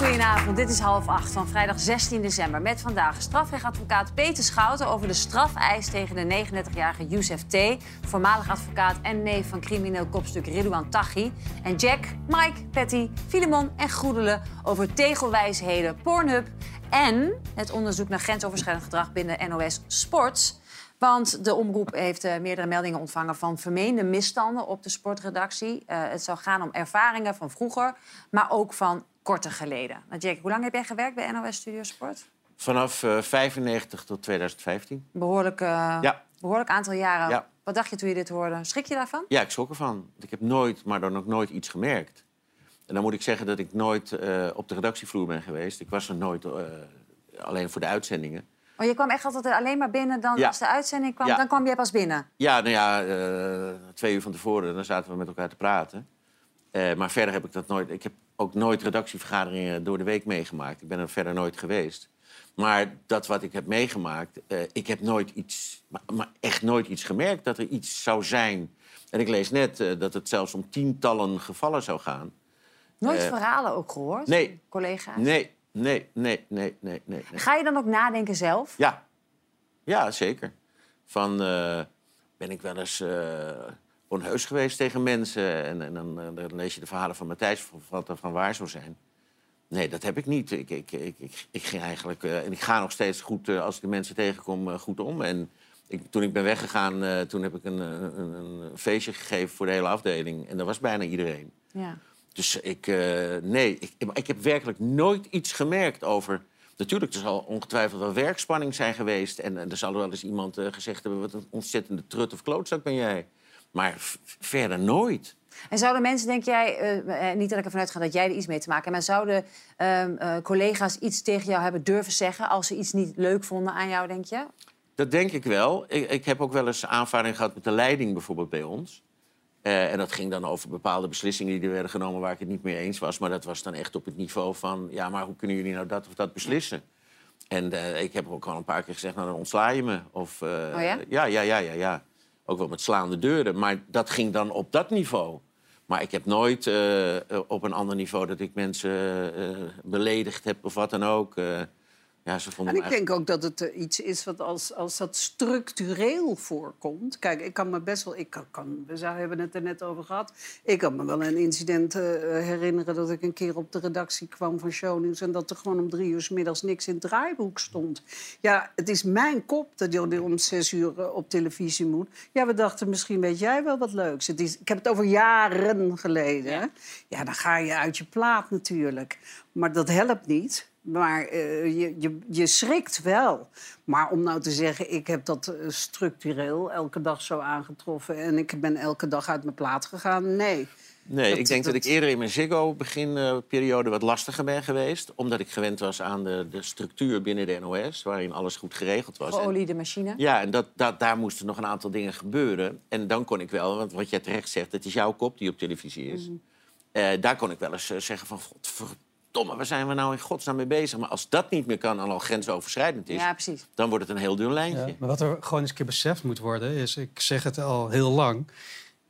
Goedenavond, dit is half acht van vrijdag 16 december. Met vandaag strafrechtadvocaat Peter Schouten over de strafeis tegen de 39-jarige Youssef T. Voormalig advocaat en neef van crimineel kopstuk Ridouan Taghi. En Jack, Mike, Patty, Filemon en Groedelen over tegelwijsheden, Pornhub... en het onderzoek naar grensoverschrijdend gedrag binnen NOS Sports... Want de omroep heeft uh, meerdere meldingen ontvangen van vermeende misstanden op de sportredactie. Uh, het zou gaan om ervaringen van vroeger, maar ook van korter geleden. Nou, Jack, hoe lang heb jij gewerkt bij NOS Studio Sport? Vanaf uh, 95 tot 2015. Behoorlijk, ja. behoorlijk aantal jaren. Ja. Wat dacht je toen je dit hoorde? Schrik je daarvan? Ja, ik schrok ervan. Ik heb nooit, maar dan ook nooit iets gemerkt. En dan moet ik zeggen dat ik nooit op de redactievloer ben geweest. Ik was er nooit alleen voor de uitzendingen. Maar je kwam echt altijd alleen maar binnen dan Ja. als de uitzending kwam? Dan kwam jij pas binnen? Ja, nou ja, eh, twee uur van tevoren dan zaten we met elkaar te praten. Eh, maar verder heb ik dat nooit. Ik heb ook nooit redactievergaderingen door de week meegemaakt. Ik ben er verder nooit geweest. Maar dat wat ik heb meegemaakt, eh, ik heb nooit iets, maar, maar echt nooit iets gemerkt dat er iets zou zijn. En ik lees net eh, dat het zelfs om tientallen gevallen zou gaan. Nooit Eh, verhalen ook gehoord? nee. Collega's? Nee, nee, nee, nee, nee, nee. nee. Ga je dan ook nadenken zelf? Ja, ja zeker. Van, ben ik wel eens onheus geweest tegen mensen? En, en dan, eh, dan lees je de verhalen van Matthijs wat er van waar zou zijn. Nee, dat heb ik niet. Ik, ik, ik, ik, ik ging eigenlijk, eh, en ik ga nog steeds goed, eh, als ik de mensen tegenkom, goed om. En ik, toen ik ben weggegaan, toen heb ik een, een, een feestje gegeven voor de hele afdeling. En dat was bijna iedereen. Ja. Dus ik, nee, ik, ik heb werkelijk nooit iets gemerkt over... Natuurlijk, er zal ongetwijfeld wel werkspanning zijn geweest. En, en er zal wel eens iemand gezegd hebben... wat een ontzettende trut of klootzak ben jij. Maar verder nooit. En zouden mensen, denk jij, eh, eh, niet dat ik ervan uitga dat jij er iets mee te maken hebt... maar zouden ehm, eh, collega's iets tegen jou hebben durven zeggen... als ze iets niet leuk vonden aan jou, denk je? Dat denk ik wel. Ik, ik heb ook wel eens aanvaring gehad met de leiding bijvoorbeeld bij ons. En dat ging dan over bepaalde beslissingen die er werden genomen... waar ik het niet mee eens was. Maar dat was dan echt op het niveau van... ja, maar hoe kunnen jullie nou dat of dat beslissen? En ik heb ook al een paar keer gezegd, nou dan ontsla je me. Of, Oh ja? ja? Ja, ja, ja, ja. Ook wel met slaande deuren. Maar dat ging dan op dat niveau. Maar ik heb nooit eh, eh, op een ander niveau dat ik mensen eh, beledigd heb of wat dan ook. Ja, ze vonden En ik denk ook dat het iets is wat als, als dat structureel voorkomt. Kijk, ik kan me best wel. Ik kan, kan, we hebben het er net over gehad. Ik kan me wel een incident eh, herinneren dat ik een keer op de redactie kwam van Shownieuws. en dat er gewoon om drie uur 's middags niks in het draaiboek stond. Ja, het is mijn kop dat je om zes uur eh, op televisie moet. Ja, we dachten misschien weet jij wel wat leuks. Het is, ik heb het over jaren geleden. Ja, dan ga je uit je plaat natuurlijk. Maar dat helpt niet. Maar eh, je, je, je schrikt wel. Maar om nou te zeggen, ik heb dat eh, structureel elke dag zo aangetroffen... en ik ben elke dag uit mijn plaat gegaan, nee. Nee, Dat- ik denk dat, dat- ik eerder in mijn Ziggo-beginperiode wat lastiger ben geweest. Omdat ik gewend was aan de, de structuur binnen de NOS, waarin alles goed geregeld was. En- Geoliede machine? ja, en dat, dat, daar moesten nog een aantal dingen gebeuren. En dan kon ik wel, want wat jij terecht zegt, het is jouw kop die op televisie is. Eh, daar kon ik wel eens zeggen van, godverdomme, waar zijn we nou in godsnaam mee bezig? Maar als dat niet meer kan en al grensoverschrijdend is, Ja, dan wordt het een heel dun lijntje. Ja, maar wat er gewoon eens een keer beseft moet worden, is, ik zeg het al heel lang,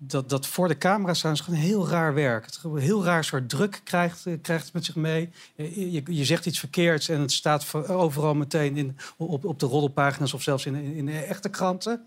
dat, dat voor de camera staan is gewoon heel raar werk. Het een heel raar soort druk krijgt, eh, krijgt het met zich mee. Je, je, je zegt iets verkeerds en het staat overal meteen in, op, op de roddelpagina's of zelfs in, in de echte kranten.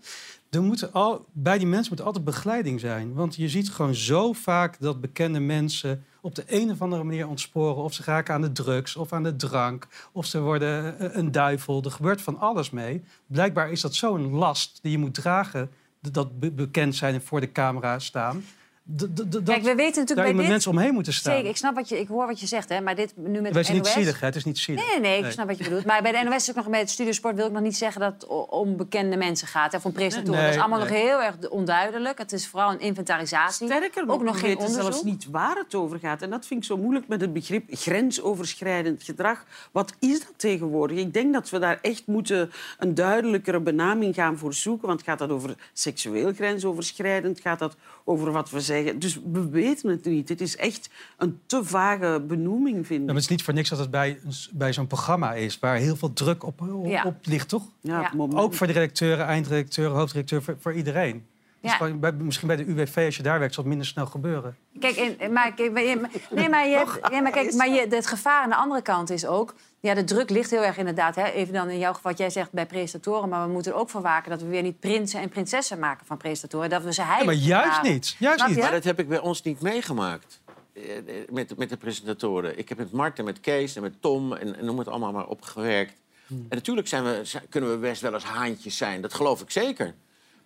Er moet al, bij die mensen moet altijd begeleiding zijn. Want je ziet gewoon zo vaak dat bekende mensen op de een of andere manier ontsporen. Of ze raken aan de drugs of aan de drank. Of ze worden eh, een duivel. Er gebeurt van alles mee. Blijkbaar is dat zo'n last die je moet dragen. Dat be- bekend zijn en voor de camera staan. Dat Kijk, we weten natuurlijk daar bij met dit... mensen omheen moeten staan. Zeker, ik, snap wat je, ik hoor wat je zegt, hè, maar dit nu met Wees de niet zielig, hè? Het is niet zielig. Nee, nee, nee, ik snap wat je bedoelt. Maar bij de NOS, ook nog bij het Studiosport, wil ik nog niet zeggen dat het om bekende mensen gaat. Hè, of om presentatoren. Nee, dat is allemaal nee. nog heel erg onduidelijk. Het is vooral een inventarisatie. Sterker nog, ook nog we geen weten onderzoek. zelfs niet waar het over gaat. En dat vind ik zo moeilijk met het begrip grensoverschrijdend gedrag. Wat is dat tegenwoordig? Ik denk dat we daar echt moeten een duidelijkere benaming gaan voor zoeken. Want gaat dat over seksueel grensoverschrijdend? Gaat dat over wat we zeggen? Dus we weten het niet. Het is echt een te vage benoeming, vind Ja, ik. maar het is niet voor niks dat het bij, bij zo'n programma is... waar heel veel druk op, op, Ja. op ligt, toch? Ja, Ja. Ook voor de redacteuren, eindredacteuren, hoofdredacteur, voor, voor iedereen. Ja. bij, misschien bij de UWV, als je daar werkt, zal het minder snel gebeuren. Kijk, maar, kijk, maar je- nee, maar, je hebt, ja, maar, kijk, maar je, het gevaar aan de andere kant is ook... Ja, de druk ligt heel erg inderdaad, hè, even dan in jouw geval wat jij zegt bij presentatoren... maar we moeten er ook voor waken dat we weer niet prinsen en prinsessen maken van presentatoren. Dat we ze Ja, heilig maar juist niet. Juist niet. Maar dat heb ik bij ons niet meegemaakt. Eh, Met, met de presentatoren. Ik heb met Mart en met Kees en met Tom en, en noem het allemaal maar opgewerkt. En natuurlijk zijn we, zijn- kunnen we best wel eens haantjes zijn. Dat geloof ik zeker.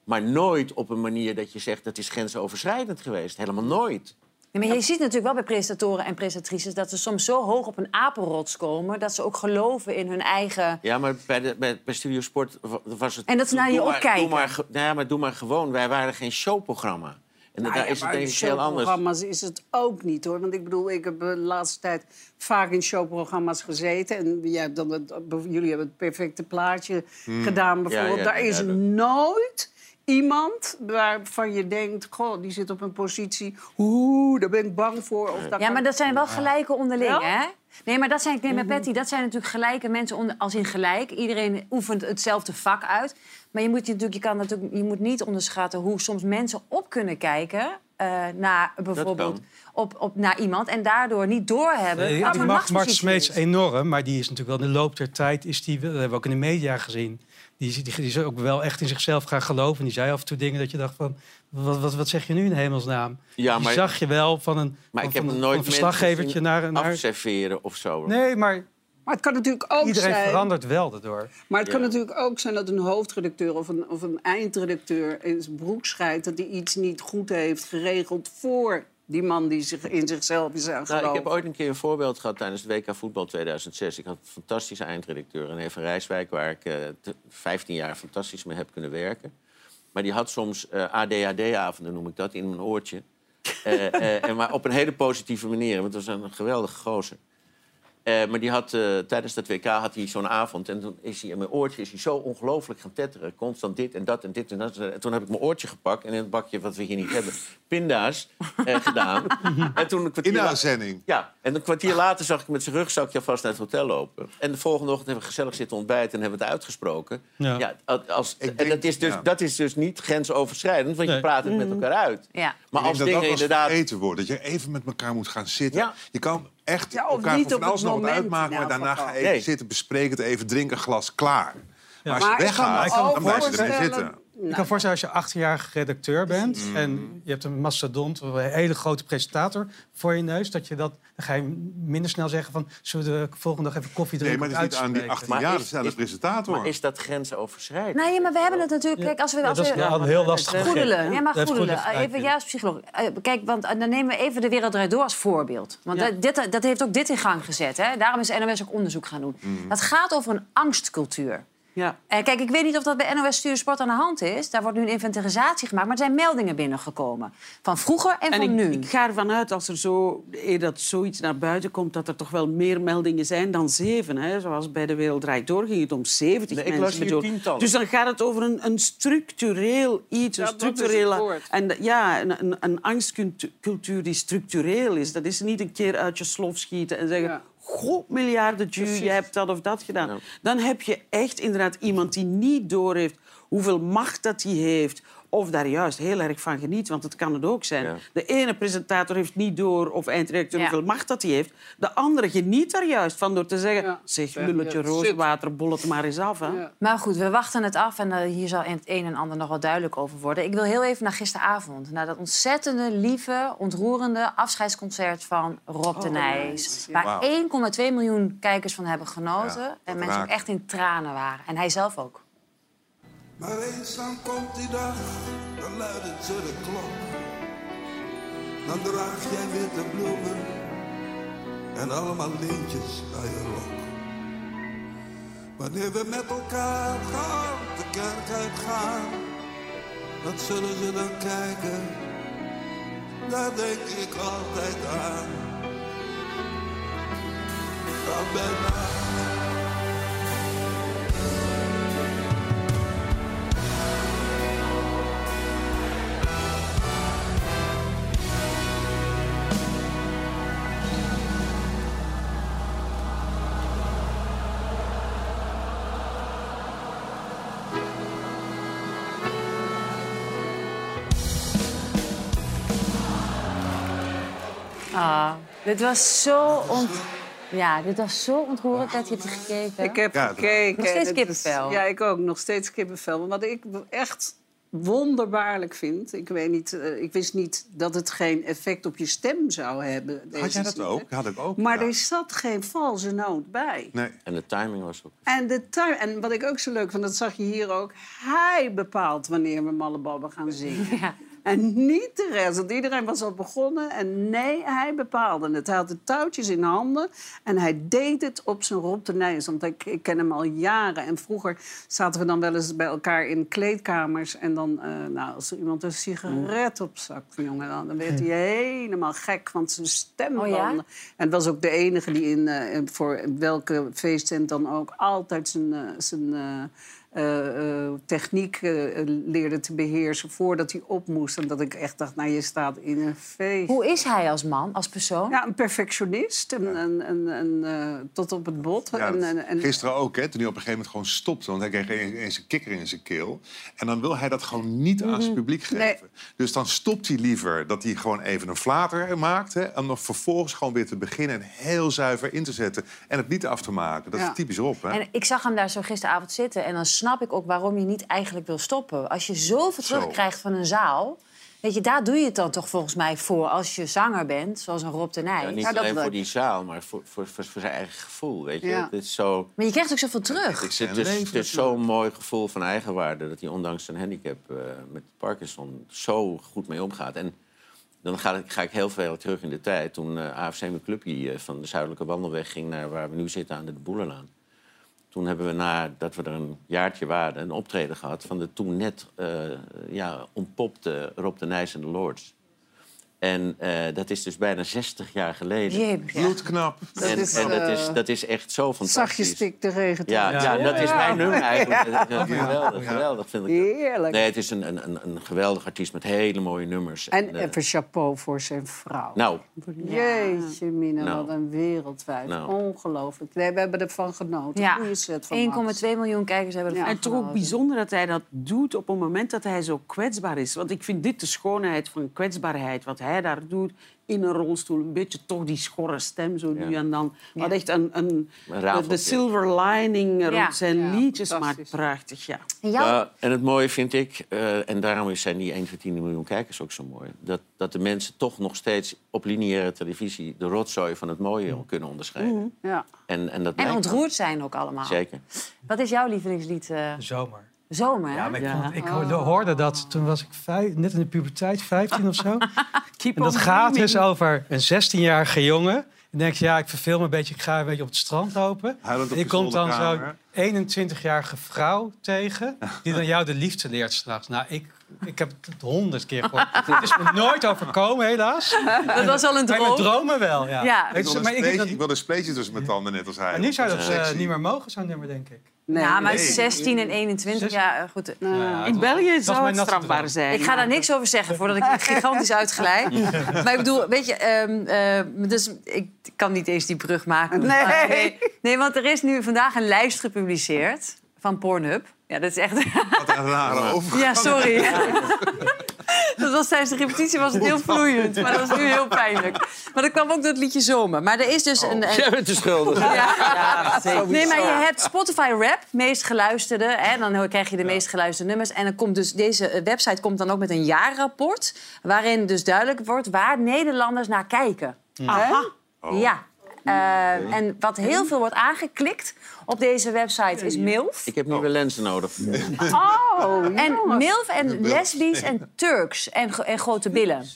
Maar nooit op een manier dat je zegt dat is grensoverschrijdend geweest. Helemaal nooit. Ja, maar je ziet natuurlijk wel bij presentatoren en presentatrices... dat ze soms zo hoog op een apenrots komen... dat ze ook geloven in hun eigen... Ja, maar bij, de, bij, bij Studio Sport wa- was het... En dat ze naar je opkijken. Doe maar, nou ja, maar doe maar gewoon. Wij waren geen showprogramma. En Nou daar ja, is het denk ik heel anders. showprogramma's is het ook niet hoor. Want ik bedoel, ik heb de laatste tijd vaak in showprogramma's gezeten. En jij hebt dan het, jullie hebben het perfecte plaatje gedaan bijvoorbeeld. Daar is nooit iemand waarvan je denkt... goh, die zit op een positie... oeh, daar ben ik bang voor. Of daar Ja, maar dat zijn wel gelijke onderling, hè? Nee, maar dat zijn, nee, maar Patty, dat zijn natuurlijk gelijke mensen onder, als in gelijk. Iedereen oefent hetzelfde vak uit. Maar je moet, je, natuurlijk, je kan natuurlijk, je moet niet onderschatten hoe soms mensen op kunnen kijken eh, naar bijvoorbeeld op, op, naar iemand en daardoor niet doorhebben. Nee, wat ik een mag Mart Smeets is. enorm, maar die is natuurlijk wel in de loop der tijd... Is die, dat hebben we ook in de media gezien. Die, die, die is ook wel echt in zichzelf gaan geloven. En die zei af en toe dingen dat je dacht van... Wat, wat, wat zeg je nu in hemelsnaam? Ja, die zag je wel van een, Maar van, ik heb van een, nooit een verslaggevertje naar... naar afserveren of zo. nee, maar Maar het kan natuurlijk ook iedereen zijn... verandert wel daardoor. Maar het kan Ja. natuurlijk ook zijn dat een hoofdredacteur of een, of een eindredacteur in zijn broek schijt... dat hij iets niet goed heeft geregeld voor die man die zich in zichzelf is aan Nou, ik heb ooit een keer een voorbeeld gehad tijdens het WK Voetbal 2006. Ik had een fantastische eindredacteur, René van Rijswijk... waar ik eh, te- 15 jaar fantastisch mee heb kunnen werken. Maar die had soms eh, ADHD-avonden, noem ik dat, in mijn oortje. Eh, eh, en maar op een hele positieve manier, want het was een geweldige gozer. Eh, maar die had, eh, tijdens dat WK had hij zo'n avond. En toen is hij in mijn oortje is hij zo ongelooflijk gaan tetteren. Constant dit en dat en dit en dat. En toen heb ik mijn oortje gepakt en in het bakje wat we hier niet hebben, pinda's eh, gedaan. en toen een kwartier In de la- uitzending. ja, en een kwartier later zag ik hem met zijn rugzakje alvast naar het hotel lopen. En de volgende ochtend hebben we gezellig zitten ontbijten en hebben we het uitgesproken. Ja. Ja. als, Ik en denk- dat is, dus, ja. dat is dus niet grensoverschrijdend, want je praat het met elkaar uit. Ja. Maar ik als denk dingen dat inderdaad... vergeten wordt. Dat je even met elkaar moet gaan zitten. Ja. Je kan echt Ja, of elkaar niet van alles het nog wat moment uitmaken... maar daarna ga even Nee. zitten, bespreek het even, drink een glas, klaar. Maar als Maar je me weggaat, dan blijf je ermee voorstellen- Ik kan voorstellen als je achtjarig redacteur bent en je hebt een mastodont, een hele grote presentator voor je neus, dat je dat, dan ga je minder snel zeggen van zullen we de volgende dag even koffie Nee, drinken maar of het is niet aan die uitspreken? 18 Maar jaar, de presentator. Maar is dat grensoverschrijdend? Nee, Nou maar we hebben het natuurlijk. Kijk, als we. Ja, Als dat is een heel lastig begrip. Goedelen. Ja, maar goedelen. Even jij als psycholoog. Eh, Kijk, want eh, dan nemen we even de wereld draait door als voorbeeld. Want Ja. dat, dit, dat heeft ook dit in gang gezet. Hè? Daarom is NOS ook onderzoek gaan doen. Dat gaat over een angstcultuur. Ja. En kijk, ik weet niet of dat bij NOS Studio Sport aan de hand is. Daar wordt nu een inventarisatie gemaakt. Maar er zijn meldingen binnengekomen. Van vroeger en, En van ik, nu. ik ga ervan uit, als er zo, eer dat zoiets naar buiten komt... dat er toch wel meer meldingen zijn dan zeven. Hè? Zoals bij De Wereld Draait Door ging het om 70 Nee, ik mensen. las tientallen. Dus dan gaat het over een, een structureel iets. Een Ja, dat is het structurele, woord. en ja, een, een, een angstcultuur die structureel is. Dat is niet een keer uit je slof schieten en zeggen... Ja. God, miljarden Jew, je hebt dat of dat gedaan. Ja. Dan heb je echt inderdaad iemand die niet doorheeft hoeveel macht dat hij heeft. Of daar juist heel erg van geniet, want het kan het ook zijn. Ja. De ene presentator heeft niet door, of eindredacteur, Ja. hoeveel macht dat hij heeft. De andere geniet daar juist van door te zeggen... Ja. zeg, lulletje rozenwater, bol het maar eens af. Hè? Ja. Maar goed, we wachten het af en eh, hier zal het een en ander nog wel duidelijk over worden. Ik wil heel even naar gisteravond. Naar dat ontzettende, lieve, ontroerende afscheidsconcert van Rob de Nijs. Waar Wauw. 1,2 miljoen kijkers van hebben genoten. Ja, en mensen ook echt in tranen waren. En hij zelf ook. Maar eens dan komt die dag, dan luidt ze de klok. Dan draag jij witte bloemen en allemaal lintjes aan je rok. Wanneer we met elkaar gaan, de kerk uitgaan, wat zullen ze dan kijken? Daar denk ik altijd aan. Ah, dit was zo ont... Ja, dit was zo ontroerend dat je hebt gekeken. Ik heb Ja, gekeken. Nog steeds het kippenvel. Ja, ik ook. Nog steeds kippenvel. Maar wat ik echt wonderbaarlijk vind... Ik, weet niet, eh, ik wist niet dat het geen effect op je stem zou hebben. Had jij dat ziekte. ook? Had ik ook. Maar ja. er zat geen valse noot bij. Nee. En de timing was ook... En, de time, en wat ik ook zo leuk vond, dat zag je hier ook... hij bepaalt wanneer we Mallebabben gaan zingen. Ja. En niet de rest, want iedereen was al begonnen. En nee, hij bepaalde het. Hij had de touwtjes in handen en hij deed het op zijn Rob de Nijs. Want ik, ik ken hem al jaren. En vroeger zaten we dan wel eens bij elkaar in kleedkamers. En dan, eh, nou, als er iemand een sigaret opzakt, jongen, dan, dan werd hij helemaal gek. Want zijn stem Oh ja? En het was ook de enige die in, eh, voor welke feesttent dan ook altijd zijn, eh, zijn eh, eh, techniek eh, leerde te beheersen voordat hij op moest. En dat ik echt dacht, nou, je staat in een feest. Hoe is hij als man, als persoon? Ja, een perfectionist. En, en, en, en, eh, tot op het bot. Ja, Gisteren ook, hè, toen hij op een gegeven moment gewoon stopte. Want hij kreeg ineens een kikker in zijn keel. En dan wil hij dat gewoon niet aan zijn publiek geven. Nee. Dus dan stopt hij liever dat hij gewoon even een flater maakt. Hè, en dan vervolgens gewoon weer te beginnen en heel zuiver in te zetten. En het niet af te maken. Dat Ja. is typisch op. Hè? En ik zag hem daar zo gisteravond zitten en dan snap ik ook waarom je niet eigenlijk wil stoppen. Als je zoveel Zo. terugkrijgt van een zaal, weet je, daar doe je het dan toch volgens mij voor als je zanger bent, zoals een Rob de Nijs. Ja, niet Ja, alleen voor die zaal, maar voor, voor, voor, voor zijn eigen gevoel. Weet je? Ja. Het is zo... Maar je krijgt ook zoveel terug. Het is Het het is zo'n mooi gevoel van eigenwaarde dat hij ondanks zijn handicap eh, met Parkinson zo goed mee omgaat. En dan ga ik, ga ik heel veel terug in de tijd toen eh, AFC mijn clubje eh, van de Zuidelijke Wandelweg ging naar waar we nu zitten aan de Boelenlaan. Toen hebben we nadat we er een jaartje waren een optreden gehad van de toen net eh, ja, ontpopte Rob de Nijs en de Lords. En eh, dat is dus bijna 60 jaar geleden. Ja. Bloedknap. dat en is, en dat, eh, is, dat is echt zo Zag je fantastisch. stik de regen. Ja, ja. Ja. dat is mijn nummer eigenlijk. Ja, Ja. Geweldig, geweldig vind ik. Heerlijk. Nee, het is een, een, een, geweldig artiest met hele mooie nummers. En eh, even chapeau voor zijn vrouw. nou, Jeetje, Mina, Nou. wat een wereldwijd. Nou. Ongelooflijk. Nee, we hebben ervan genoten. Ja. Goeie set van Max. 1,2 miljoen kijkers hebben ervan Ja. En toch ook bijzonder dat hij dat doet op een moment dat hij zo kwetsbaar is. Want ik vind dit de schoonheid van kwetsbaarheid. Wat hij daar doet in een rolstoel. Een beetje toch die schorre stem zo nu Ja. en dan. Wat echt een, een, Een de, rafeltje. de silver lining rond zijn Ja, liedjes maakt prachtig. Ja. En het mooie vind ik, eh, en daarom zijn die 1 voor 10 miljoen kijkers ook zo mooi... Dat, dat de mensen toch nog steeds op lineaire televisie... de rotzooi van het mooie kunnen onderscheiden. Ja. En, en, dat en ontroerd zijn ook allemaal. Zeker. Wat is jouw lievelingslied? eh, Zomer. Zomer, hè? Ja, maar ik, Ja. vond- ik hoorde, hoorde dat toen was ik vijf, net in de puberteit, 15 of zo. Keep En dat on gaat dreaming. dus over een 16-jarige jongen. En denk je, ja, ik verveel me een beetje, ik ga een beetje op het strand lopen. En je komt dan zo'n zolderkamer. 21-jarige vrouw tegen, die dan jou de liefde leert s'nachts. Nou, ik, ik heb het honderd keer gehoord. Het is me nooit overkomen, helaas. Dat was al een Maar droom. dromen wel, ja. Ja. Ik wil een maar ik, spleetje- dat- ik wil een spleetje tussen mijn tanden, net als hij. maar nu zou dat eh, niet meer mogen, zo'n nummer, denk ik. Nee, Ja, maar Nee. 16 en 21, Zes- ja, eh, goed. Ja, In België was zou het strafbaar droom. zijn. Ik ga daar niks over zeggen voordat ik gigantisch uitglijd. Maar ik bedoel, weet je, ehm, eh, dus ik kan niet eens die brug maken. Nee. Maar, nee. Nee, want er is nu vandaag een lijst gepubliceerd van Pornhub. Ja, dat is echt. Wat een rare overgang. Ja, sorry. Dat was tijdens de repetitie was het heel vloeiend, maar dat was nu heel pijnlijk. Maar dat kwam ook door het liedje Zomer. Maar er is dus een. een Jij bent de schuldige. ja, Nee, maar je hebt Spotify Rap, meest geluisterde. Hè, dan krijg je de meest geluisterde nummers. En dan komt dus deze eh, website komt dan ook met een jaarrapport. Waarin dus duidelijk wordt waar Nederlanders naar kijken. Aha. Ja. Eh, en wat heel veel wordt aangeklikt op deze website is MILF. Ik heb nieuwe lenzen nodig. Oh, En MILF en lesbisch en Turks en, en grote billen.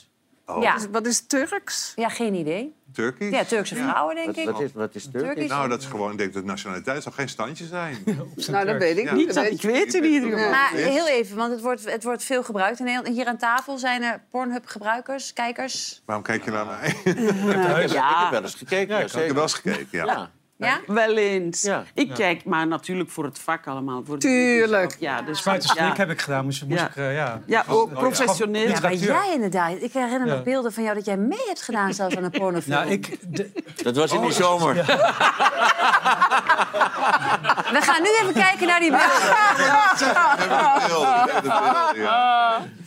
Ja. Wat is Turks? ja, geen idee. Turkish? Ja, Turkse vrouwen, denk ik. wat is, wat is? Turkish? Nou, dat is gewoon, ik denk dat nationaliteit zou geen standje zijn. Nou, dat weet ik Ja. niet. Niet dat ik weet in ieder geval. Maar heel even, want het wordt, het wordt veel gebruikt in Nederland. Hier aan tafel zijn er Pornhub-gebruikers, kijkers. Waarom kijk je naar mij? Ik heb, Ja. ik heb wel eens gekeken. Ja, Ik heb zeker. wel eens gekeken, ja. Ja. Wel eens. Ja. Ik kijk, maar natuurlijk voor het vak allemaal. Voor de Tuurlijk. Ja, dus heb ik gedaan, moest, moest Ja. ik, eh, ja. Ja, ook professioneel. Ja, maar jij inderdaad. Ik herinner me Ja. beelden van jou dat jij mee hebt gedaan zelfs aan een pornofilm. Nou, ik, de- Dat was in die zomer. We gaan nu even kijken naar die beelden.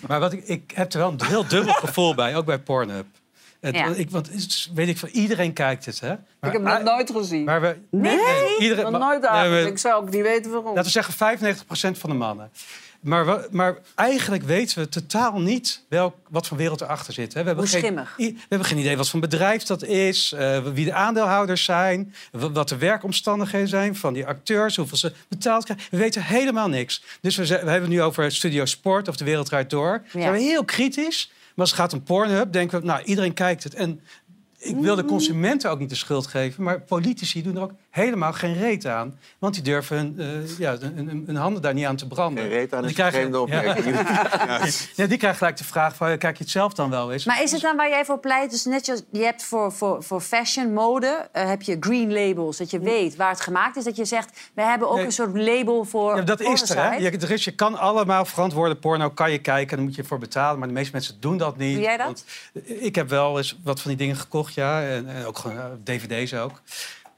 Maar wat ik, ik heb er wel een heel dubbel gevoel bij, ook bij Pornhub. Het, Ja. ik, want weet ik van iedereen kijkt het, hè? Maar, Ik heb het nooit gezien. Maar we, nee, iedereen, nog maar- nooit nee, we- Ik zou ook niet weten waarom. Laten we zeggen 95% van de mannen. Maar, we- maar eigenlijk weten we totaal niet welk, wat voor wereld erachter zit. Hè. We, hebben Hoe geen, schimmig. i- we hebben geen idee wat voor bedrijf dat is, eh, wie de aandeelhouders zijn, wa- wat de werkomstandigheden zijn van die acteurs, hoeveel ze betaald krijgen. We weten helemaal niks. Dus we hebben het nu over Studio Sport of De Wereld Draait Door. Ja. Zijn we heel kritisch. Maar als het gaat om Pornhub, denken we, nou, iedereen kijkt het. En ik wil de consumenten ook niet de schuld geven, maar politici doen er ook helemaal geen reet aan. Want die durven hun, eh, ja, hun, hun- hun handen daar niet aan te branden. Geen reet aan Die is een vreemde ja, opmerking. ja, die krijgen gelijk de vraag van, kijk je het zelf dan wel eens? Maar is het dan waar jij voor pleit? Dus net als je hebt voor, voor, voor fashion, mode, eh, heb je green labels. Dat je weet waar het gemaakt is. Dat je zegt, we hebben ook Nee. een soort label voor Ja, dat is er, hè? Je, er is, je kan allemaal verantwoorde porno kan je kijken. Dan moet je voor betalen. Maar de meeste mensen doen dat niet. Doe jij dat? Want ik heb wel eens wat van die dingen gekocht, ja. En, en ook gewoon eh, dvd's ook.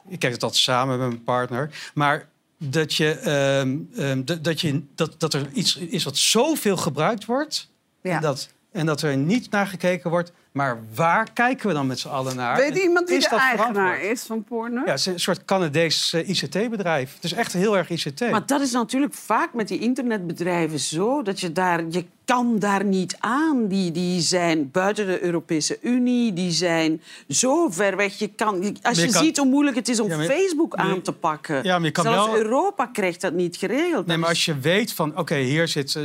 Ik kijk het altijd samen met mijn partner. Maar dat, je, ehm, ehm, dat, dat, je, dat, dat er iets is wat zoveel gebruikt wordt... Ja. En, dat, en dat er niet naar gekeken wordt... maar waar kijken we dan met z'n allen naar? Weet iemand wie is de dat eigenaar is van porno? Ja, het is een soort Canadees eh, ICT-bedrijf. Het is echt heel erg ICT. Maar dat is natuurlijk vaak met die internetbedrijven zo dat je daar je kan daar niet aan. Die, die zijn buiten de Europese Unie, die zijn zo ver weg. Je kan, als je, je kan- ziet hoe moeilijk het is om Ja, maar- Facebook Nee. aan te pakken. Ja, maar je kan Zelfs wel- Europa krijgt dat niet geregeld. Nee, maar als je weet van, oké, hier zit eh,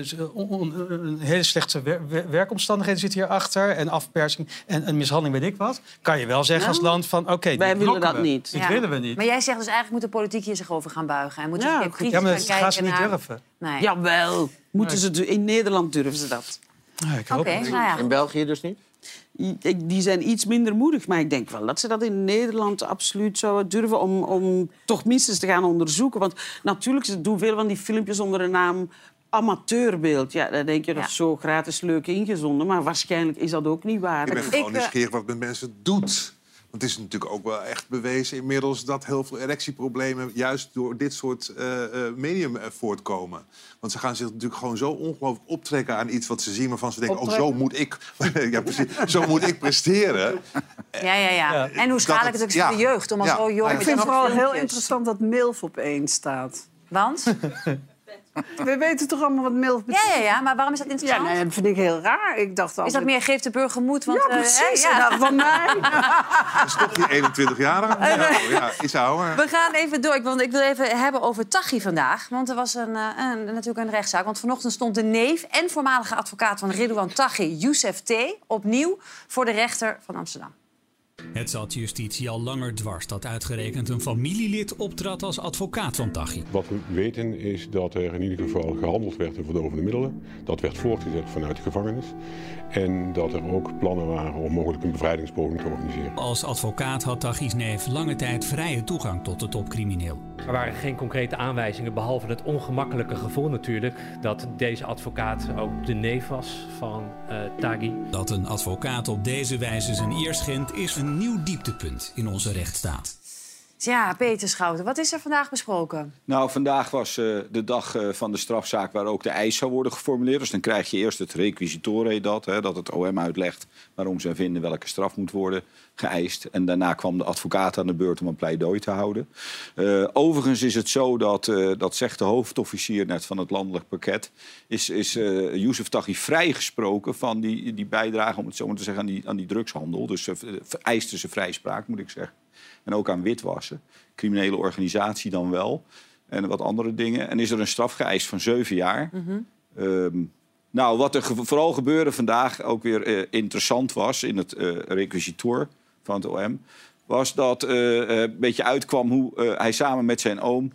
een hele slechte wer- wer- werkomstandigheden zit hierachter en afpersing en een mishandeling, weet ik wat, kan je wel zeggen Ja. als land van, oké, dit Wij willen dat we. niet. Dit Ja. willen we niet. Maar jij zegt dus eigenlijk moet de politiek hier zich over gaan buigen. En moeten Ja, ze goed. kritisch ja, maar gaan dat gaan ze niet naar... durven. Nee. Jawel, moeten ze, in Nederland durven ze dat. Ja, ik hoop nou ja. In België dus niet? Die zijn iets minder moedig, maar ik denk wel dat ze dat in Nederland absoluut zouden durven om, om toch minstens te gaan onderzoeken. Want natuurlijk, ze doen veel van die filmpjes onder de naam amateurbeeld. Ja, dan denk je dat is zo gratis leuk ingezonden, maar waarschijnlijk is dat ook niet waar. Ik ben Ik, gewoon eh, nieuwsgierig wat het met mensen doet. Want het is natuurlijk ook wel echt bewezen inmiddels... dat heel veel erectieproblemen juist door dit soort eh, eh, medium eh, voortkomen. Want ze gaan zich natuurlijk gewoon zo ongelooflijk optrekken aan iets wat ze zien... waarvan ze denken, oh, zo moet ik, ja, precies, zo moet ik presteren. Ja, ja, ja. En hoe schadelijk het ook is ja. voor de jeugd. Om al Ja. zo jong Ik vind het vooral heel interessant dat MILF op één staat. Want? We weten toch allemaal wat MILF betekent? Ja, ja, ja. Maar waarom is dat Ja, interessant? nee, dat vind ik heel raar. Ik dacht Is altijd... dat meer geeft de burger moed? Want, Ja, eh, precies. hè, ja. Nou, van mij. Dat is toch die 21-jarige? Ja, ja, iets ouder. We gaan even door. Ik wil, ik wil even hebben over Taghi vandaag. Want er was een, eh, een, natuurlijk een rechtszaak. Want vanochtend stond de neef en voormalige advocaat van Ridouan Taghi, Youssef T., opnieuw voor de rechter van Amsterdam. Het zat justitie al langer dwars dat uitgerekend een familielid optrad als advocaat van Taghi. Wat we weten is dat er in ieder geval gehandeld werd in verdovende middelen. Dat werd voortgezet vanuit de gevangenis. En dat er ook plannen waren om mogelijk een bevrijdingspoging te organiseren. Als advocaat had Taghi's neef lange tijd vrije toegang tot de topcrimineel. Er waren geen concrete aanwijzingen, behalve het ongemakkelijke gevoel natuurlijk... dat deze advocaat ook de neef was van eh Taghi. Dat een advocaat op deze wijze zijn eer schendt is een nieuw dieptepunt in onze rechtsstaat. Ja, Peter Schouten, wat is er vandaag besproken? Nou, vandaag was eh, de dag eh, van de strafzaak waar ook de eis zou worden geformuleerd. Dus dan krijg je eerst het requisitore, dat, hè, dat het OM uitlegt waarom zij vinden welke straf moet worden geëist. En daarna kwam de advocaat aan de beurt om een pleidooi te houden. Eh, overigens is het zo dat, dat zegt de hoofdofficier net van het landelijk pakket, is, is Youssef Taghi vrijgesproken van die, die bijdrage, om het zo maar te zeggen, aan die, aan die drugshandel. Dus ze vereiste ze vrijspraak, moet ik zeggen. En ook aan witwassen. Criminele organisatie dan wel. En wat andere dingen. En is er een straf geëist van zeven jaar. Ehm, nou, wat er ge- vooral gebeurde vandaag, ook weer eh, interessant was in het requisitoor van het OM, was dat eh, een beetje uitkwam hoe hij samen met zijn oom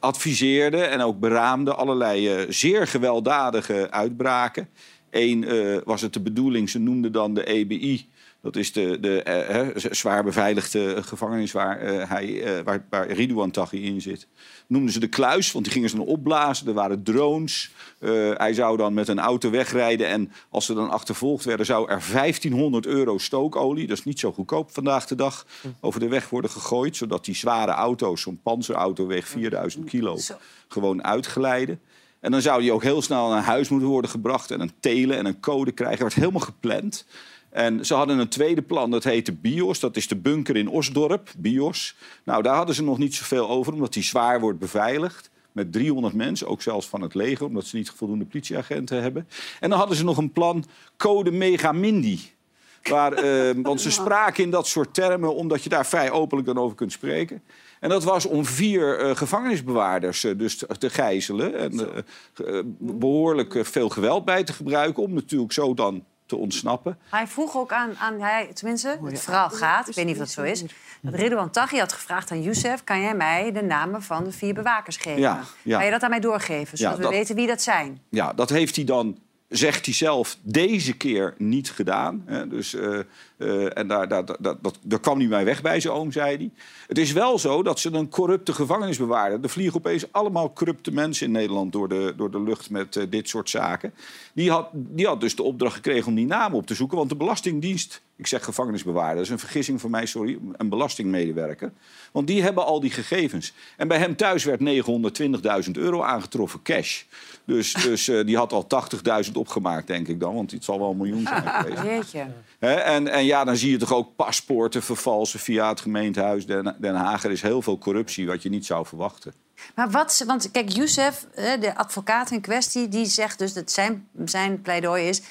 adviseerde en ook beraamde allerlei zeer gewelddadige uitbraken. Eén was het de bedoeling, ze noemden dan de EBI. Dat is de, de eh, zwaar beveiligde gevangenis waar, eh, hij, eh, waar, waar Ridouan Taghi in zit. Noemden ze de kluis, want die gingen ze dan opblazen. Er waren drones. Eh, hij zou dan met een auto wegrijden. En als ze dan achtervolgd werden, zou er 1500 euro stookolie... dat is niet zo goedkoop vandaag de dag, over de weg worden gegooid. Zodat die zware auto's, zo'n panzerauto weegt 4000 kilo, Zo. gewoon uitglijden. En dan zou die ook heel snel naar huis moeten worden gebracht... en een telen en een code krijgen. Dat werd helemaal gepland. En ze hadden een tweede plan, dat heette BIOS. Dat is de bunker in Osdorp, BIOS. Nou, daar hadden ze nog niet zoveel over, omdat die zwaar wordt beveiligd. Met 300 mensen, ook zelfs van het leger, omdat ze niet voldoende politieagenten hebben. En dan hadden ze nog een plan, Code Megamindi. Waar, eh, want ze spraken in dat soort termen, omdat je daar vrij openlijk dan over kunt spreken. En dat was om vier eh, gevangenisbewaarders eh, dus te, te gijzelen. En eh, eh, behoorlijk eh, veel geweld bij te gebruiken. Om natuurlijk zo dan te ontsnappen. Hij vroeg ook aan, aan hij, tenminste, het verhaal gaat, ik weet niet of dat zo is... dat Ridouan Taghi had gevraagd aan Youssef... kan jij mij de namen van de vier bewakers geven? Ja, ja. Kan je dat aan mij doorgeven, zodat Ja, we weten wie dat zijn? Ja, dat heeft hij dan, zegt hij zelf, deze keer niet gedaan. Hè. Dus, eh, eh, en daar, daar, daar, dat, daar kwam hij mij weg bij zijn oom, zei hij. Het is wel zo dat ze een corrupte gevangenis bewaren. Er vliegen opeens allemaal corrupte mensen in Nederland door de, door de lucht met eh, dit soort zaken. Die had, die had dus de opdracht gekregen om die namen op te zoeken. Want de Belastingdienst, ik zeg gevangenisbewaarder, dat is een vergissing van mij, sorry, een belastingmedewerker. Want die hebben al die gegevens. En bij hem thuis werd 920.000 euro aangetroffen, cash. Dus, dus eh, die had al 80.000 opgemaakt, denk ik dan. Want het zal wel een miljoen zijn geweest. Jeetje. Hè, en, en ja, dan zie je toch ook paspoorten vervalsen via het gemeentehuis Den, Den Haag. Er is heel veel corruptie, wat je niet zou verwachten. Maar wat, want kijk, Youssef, de advocaat in kwestie, die zegt dus dat zijn, zijn pleidooi is.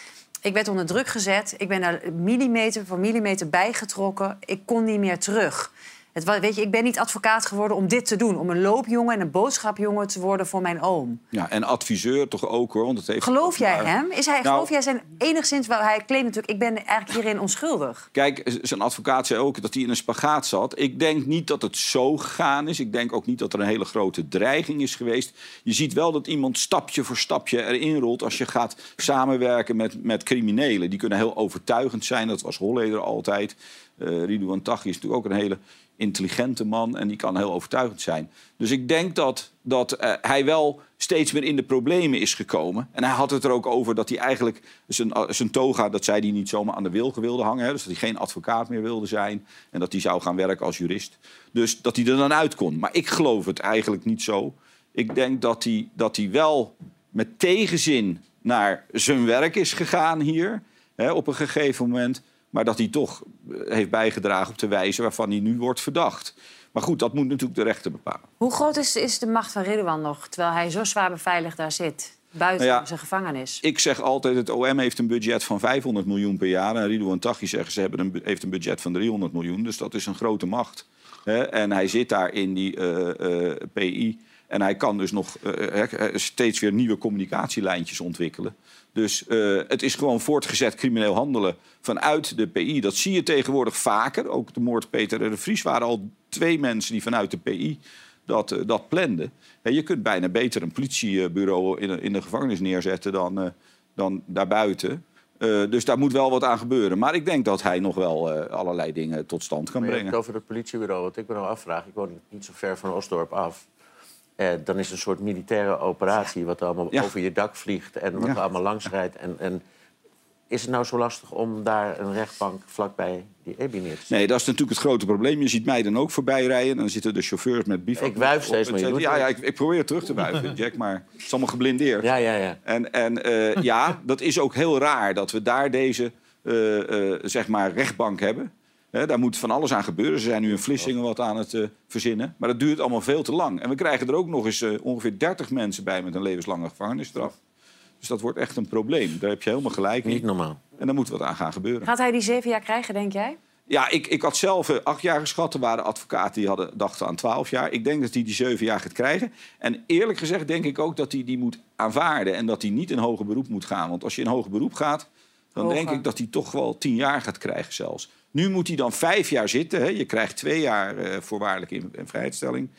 Ik werd onder druk gezet, ik ben daar millimeter voor millimeter bijgetrokken, ik kon niet meer terug. Het, weet je, ik ben niet advocaat geworden om dit te doen, om een loopjongen en een boodschapjongen te worden voor mijn oom. Ja, en adviseur toch ook hoor. Want het heeft Geloof jij maar- hem? Is hij, Nou, geloof jij zijn enigszins wel? Hij claimt natuurlijk, ik ben eigenlijk hierin onschuldig. Kijk, zijn advocaat zei ook dat hij in een spagaat zat. Ik denk niet dat het zo gegaan is. Ik denk ook niet dat er een hele grote dreiging is geweest. Je ziet wel dat iemand stapje voor stapje erin rolt... als je gaat samenwerken met, met criminelen. Die kunnen heel overtuigend zijn. Dat was Holleder altijd. Eh Ridouan Taghi is natuurlijk ook een hele intelligente man... en die kan heel overtuigend zijn. Dus ik denk dat, dat eh, hij wel steeds meer in de problemen is gekomen. En hij had het er ook over dat hij eigenlijk zijn, eh, zijn toga... dat zei hij niet zomaar aan de wilgen wilde hangen. Hè, dus dat hij geen advocaat meer wilde zijn... en dat hij zou gaan werken als jurist. Dus dat hij er dan uit kon. Maar ik geloof het eigenlijk niet zo. Ik denk dat hij, dat hij wel met tegenzin naar zijn werk is gegaan hier... Hè, op een gegeven moment... maar dat hij toch eh, heeft bijgedragen op de wijze waarvan hij nu wordt verdacht. Maar goed, dat moet natuurlijk de rechter bepalen. Hoe groot is, is de macht van Ridouan nog, terwijl hij zo zwaar beveiligd daar zit? Buiten Nou ja, zijn gevangenis. Ik zeg altijd, het OM heeft een budget van 500 miljoen per jaar. En Ridouan Taghi zeggen, ze hebben een, heeft een budget van 300 miljoen. Dus dat is een grote macht. En hij zit daar in die eh, eh, PI. En hij kan dus nog steeds weer nieuwe communicatielijntjes ontwikkelen. Dus eh, het is gewoon voortgezet crimineel handelen vanuit de PI. Dat zie je tegenwoordig vaker. Ook de moord Peter R. de Vries waren al twee mensen die vanuit de PI dat, eh, dat planden. Hè, je kunt bijna beter een politiebureau in, de- in de gevangenis neerzetten dan, eh, dan daarbuiten. Dus daar moet wel wat aan gebeuren. Maar ik denk dat hij nog wel allerlei dingen tot stand kan brengen. het over het politiebureau. Wat ik me nou afvraag, ik woon niet zo ver van Osdorp af. Eh, dan is het een soort militaire operatie... wat er allemaal Ja. over je dak vliegt en wat Ja. er allemaal langs rijdt. En, en is het nou zo lastig om daar een rechtbank vlakbij die EBI neer te zetten? Nee, dat is natuurlijk het grote probleem. Je ziet mij dan ook voorbij rijden. En dan zitten de chauffeurs met bivak. Ik wuif steeds, maar Ja, ja ik, ik probeer terug te wuiven, Jack. Maar het is allemaal geblindeerd. Ja, ja, ja. En, en eh, ja, dat is ook heel raar dat we daar deze eh, zeg maar rechtbank hebben. Hè, daar moet van alles aan gebeuren. Ze zijn nu in Vlissingen wat aan het eh, verzinnen. Maar dat duurt allemaal veel te lang. En we krijgen er ook nog eens eh, ongeveer 30 mensen bij met een levenslange gevangenisstraf. Dus dat wordt echt een probleem. Daar heb je helemaal gelijk in. Niet normaal. En daar moet wat aan gaan gebeuren. Gaat hij die zeven jaar krijgen, denk jij? Ja, ik, ik had zelf eh, acht jaar geschat. Er waren advocaten die hadden, dachten aan twaalf jaar. Ik denk dat hij die zeven jaar gaat krijgen. En eerlijk gezegd denk ik ook dat hij die moet aanvaarden. En dat hij niet in hoger beroep moet gaan. Want als je in hoger beroep gaat, dan Hoger. denk ik dat hij toch wel tien jaar gaat krijgen zelfs. Nu moet hij dan vijf jaar zitten. Hè. Je krijgt twee jaar eh, voorwaardelijke in, in vrijheidstelling.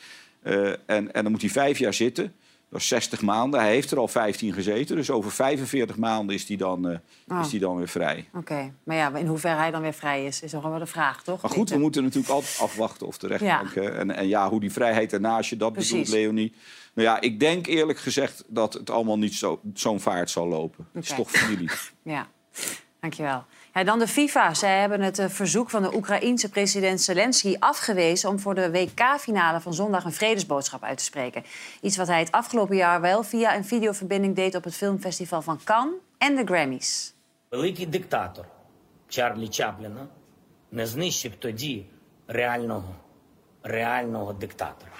Eh, en, en dan moet hij vijf jaar zitten. Dat is 60 maanden. Hij heeft er al 15 gezeten. Dus over 45 maanden is hij dan, eh, Ah. is hij dan weer vrij. Oké, maar ja, in hoeverre hij dan weer vrij is, is nog wel de vraag, toch? Maar goed, we moeten natuurlijk altijd afwachten of de rechtbank... Ja. En, en ja, hoe die vrijheid erna, als je dat Precies. bedoelt, Leonie... Nou ja, ik denk eerlijk gezegd dat het allemaal niet zo- zo'n vaart zal lopen. Het is toch familie. Ja, dankjewel. Ja, dan de FIFA. Zij hebben het eh, verzoek van de Oekraïense president Zelensky afgewezen... om voor de WK-finale van zondag een vredesboodschap uit te spreken. Iets wat hij het afgelopen jaar wel via een videoverbinding deed... op het filmfestival van Cannes en de Grammys. Великий диктатор Чарлі Чапліна не знищив тоді реального, реального диктатора.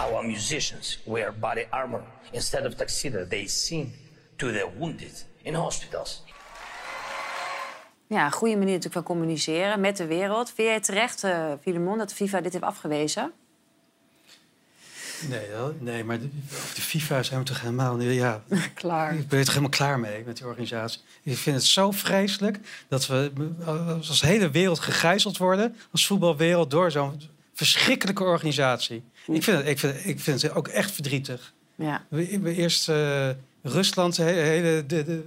Our musicians wear body armor instead of tuxedo. They sing to the wounded in hospitals. Ja, een goede manier natuurlijk van communiceren met de wereld. Vind jij terecht, uh, Filemon, dat de FIFA dit heeft afgewezen? Nee, nee maar de, de FIFA zijn we toch helemaal niet... Ja, Klaar. ik ben er toch helemaal klaar mee met die organisatie. Ik vind het zo vreselijk dat we als hele wereld gegijzeld worden... als voetbalwereld door zo'n verschrikkelijke organisatie. Ik vind, het, ik, vind, ik vind het ook echt verdrietig. Ja. We, we eerst eh, Rusland, het hele, de, de,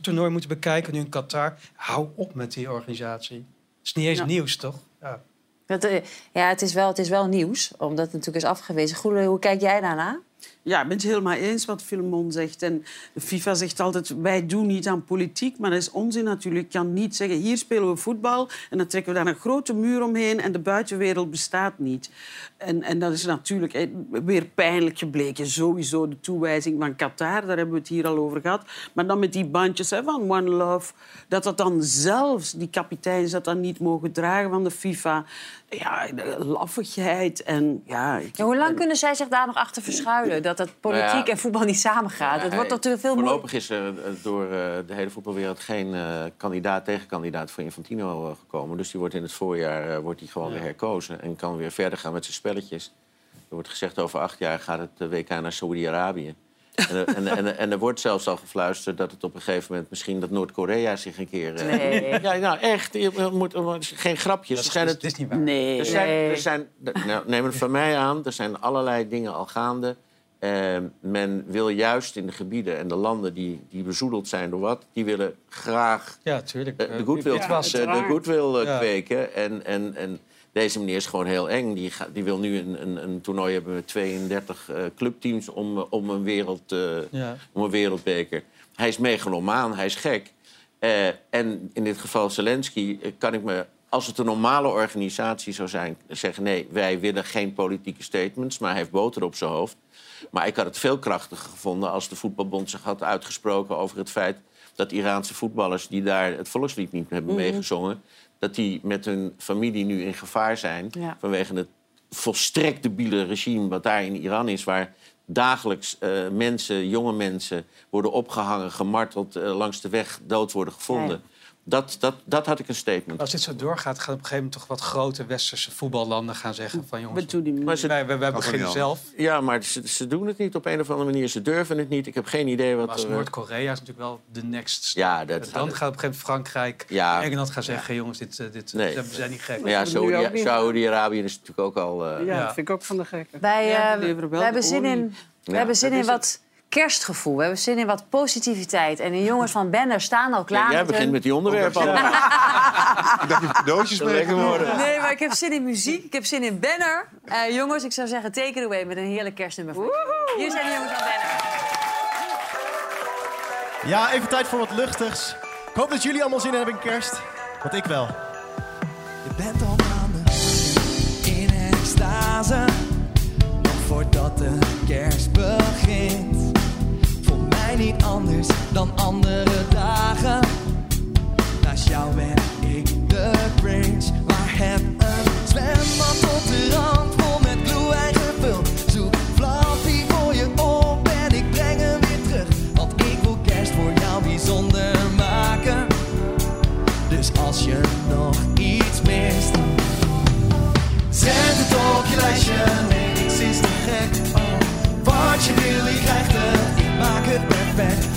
toernooi moeten bekijken, nu in Qatar. Hou op met die organisatie. Het is niet eens Ja. nieuws, toch? Ja. Dat, eh, ja, het is, wel, het is wel nieuws, omdat het natuurlijk is afgewezen. Goede, hoe kijk jij daarna? Ja, ik ben het helemaal eens wat Filemon zegt. En de FIFA zegt altijd, wij doen niet aan politiek. Maar dat is onzin natuurlijk. Je kan niet zeggen, hier spelen we voetbal... en dan trekken we daar een grote muur omheen... en de buitenwereld bestaat niet. En, en dat is natuurlijk weer pijnlijk gebleken. Sowieso de toewijzing van Qatar, daar hebben we het hier al over gehad. Maar dan met die bandjes hè, van One Love... dat dat dan zelfs, die kapiteins dat dan niet mogen dragen van de FIFA... Ja, laffigheid en ja... hoe lang kunnen zij zich daar nog achter verschuilen? Dat dat politiek Nou ja. en voetbal niet samengaat. Het wordt toch te veel. Voorlopig is er eh, door eh, de hele voetbalwereld geen eh, kandidaat, tegenkandidaat voor Infantino gekomen. Dus die wordt in het voorjaar eh, wordt die gewoon weer herkozen en kan weer verder gaan met zijn spelletjes. Er wordt gezegd over acht jaar gaat het WK naar Saoedi-Arabië. En, er- en, en, en er wordt zelfs al gefluisterd dat het op een gegeven moment misschien dat Noord-Korea zich een keer. Nee. Ja, nou echt. Je moet, geen grapjes. Zijn het, is niet waar. Nee. er zijn, Nee. er zijn, nou, neem het van mij aan, er zijn allerlei dingen al gaande. Eh, men wil juist in de gebieden en de landen die, die bezoedeld zijn door wat... die willen graag Ja, tuurlijk. eh, de goodwill, Ja, eh, de goodwill eh, Ja. kweken. En, en, en deze meneer is gewoon heel eng. Die, gaat, die wil nu een, een, een toernooi hebben met 32 eh, clubteams om, eh, om, een wereld, eh, Ja. om een wereldbeker. Hij is megalomaan, hij is gek. Eh, en in dit geval Zelensky eh, kan ik me, als het een normale organisatie zou zijn, zeggen: nee, wij willen geen politieke statements, maar hij heeft boter op zijn hoofd. Maar ik had het veel krachtiger gevonden als de voetbalbond zich had uitgesproken over het feit dat Iraanse voetballers die daar het volkslied niet hebben Mhm. meegezongen, dat die met hun familie nu in gevaar zijn Ja. vanwege het volstrekt debiele regime wat daar in Iran is, waar dagelijks eh, mensen, jonge mensen, worden opgehangen, gemarteld, eh, langs de weg dood worden gevonden. Dat, dat, dat had ik een statement. Als dit zo doorgaat, gaan op een gegeven moment toch wat grote westerse voetballanden gaan zeggen van jongens, We doen die Maar ze, wij, wij, wij Kan beginnen zelf. ja, maar ze, ze doen het niet op een of andere manier. Ze durven het niet. Ik heb geen idee Maar wat als er... eh, Noord-Korea is natuurlijk wel de next step. Ja, dat dan gaat op een gegeven moment Frankrijk, Ja. Engeland gaan zeggen... jongens, dit, eh, dit, Nee. we zijn niet gek. Maar ja. Saoedi-Arabië is natuurlijk ook al... eh, Ja, Ja. dat vind ik ook van de gekken. Wij, hebben zin in, we hebben zin in wat kerstgevoel. We hebben zin in wat positiviteit. En de jongens van Banner staan al klaar Jij met begint hun- met die onderwerpen. Ja. allemaal. Ik dacht je cadeautjes meegenomen. worden. Nee, maar ik heb zin in muziek. Ik heb zin in Banner. Eh, jongens, ik zou zeggen, take it away met een heerlijk kerstnummer. voor jullie. Hier zijn de jongens van Banner. Ja, even tijd voor wat luchtigs. Ik hoop dat jullie allemaal zin hebben in kerst. Want ik wel. Je bent al maanden in extase. Nog voordat de kerst begint. Niet anders dan andere dagen. Naast jou ben ik de Grinch. Maar heb een zwembad op de rand vol met gloewijn gevuld. Zoek Fluffy voor je op en ik breng hem weer terug. Want ik wil kerst voor jou bijzonder maken. Dus als je nog iets mist, zet het op je lijstje. Nee, niks is te gek. Oh, wat je wil, je krijgt het. Ik maak het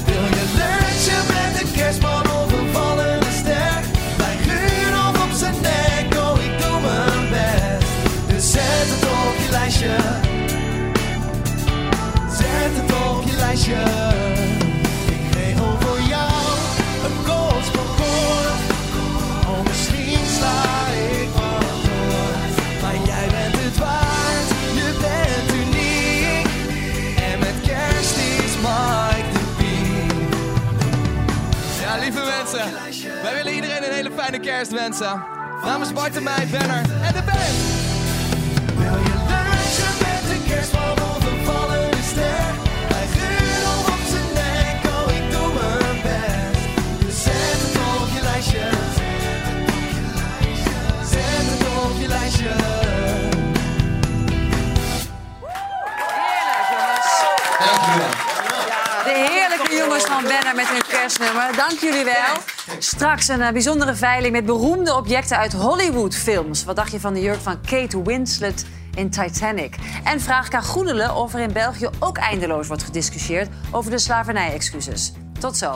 Dank jullie wel. Straks een eh, bijzondere veiling met beroemde objecten uit Hollywoodfilms. Wat dacht je van de jurk van Kate Winslet in Titanic? En vraag K. Groenelen of er in België ook eindeloos wordt gediscussieerd over de slavernij-excuses. Tot zo.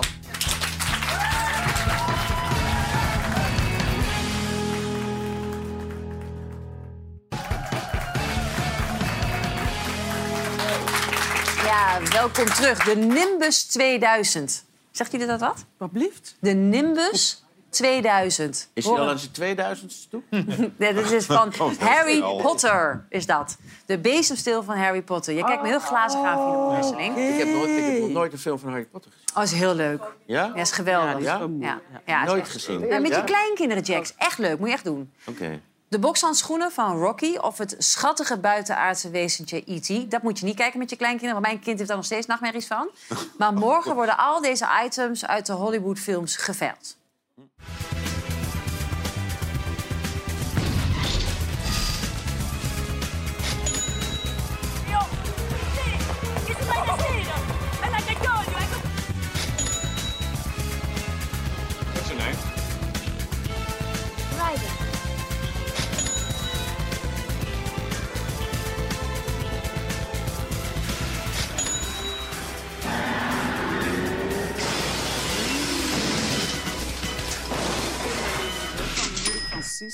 Ja, welkom terug. De Nimbus 2000. Zegt jullie dat wat? Wat blieft? De Nimbus 2000. Is hij al aan zijn 2000 toe? Nee, dat is van Oh, Harry. Potter, is dat. De bezemstil van Harry Potter. Je kijkt me heel glazig aan, Philip Wesseling. Ik heb, nooit, ik heb nog nooit een film van Harry Potter gezien. Oh, is heel leuk. Ja? Ja, is geweldig. Ja? Ja, ja, is Nooit echt- gezien. Ja, met je kleinkinderen, Jax. Echt leuk, moet je echt doen. Oké. De bokshandschoenen van Rocky of het schattige buitenaardse wezentje E.T. Dat moet je niet kijken met je kleinkinderen, want mijn kind heeft daar nog steeds nachtmerries van. Maar morgen worden al deze items uit de Hollywoodfilms geveild.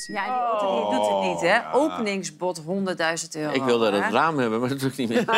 Ja, en die auto die doet het niet, hè? Openingsbod 100.000 euro. Ik wilde hè? het raam hebben, maar dat doe ik niet meer.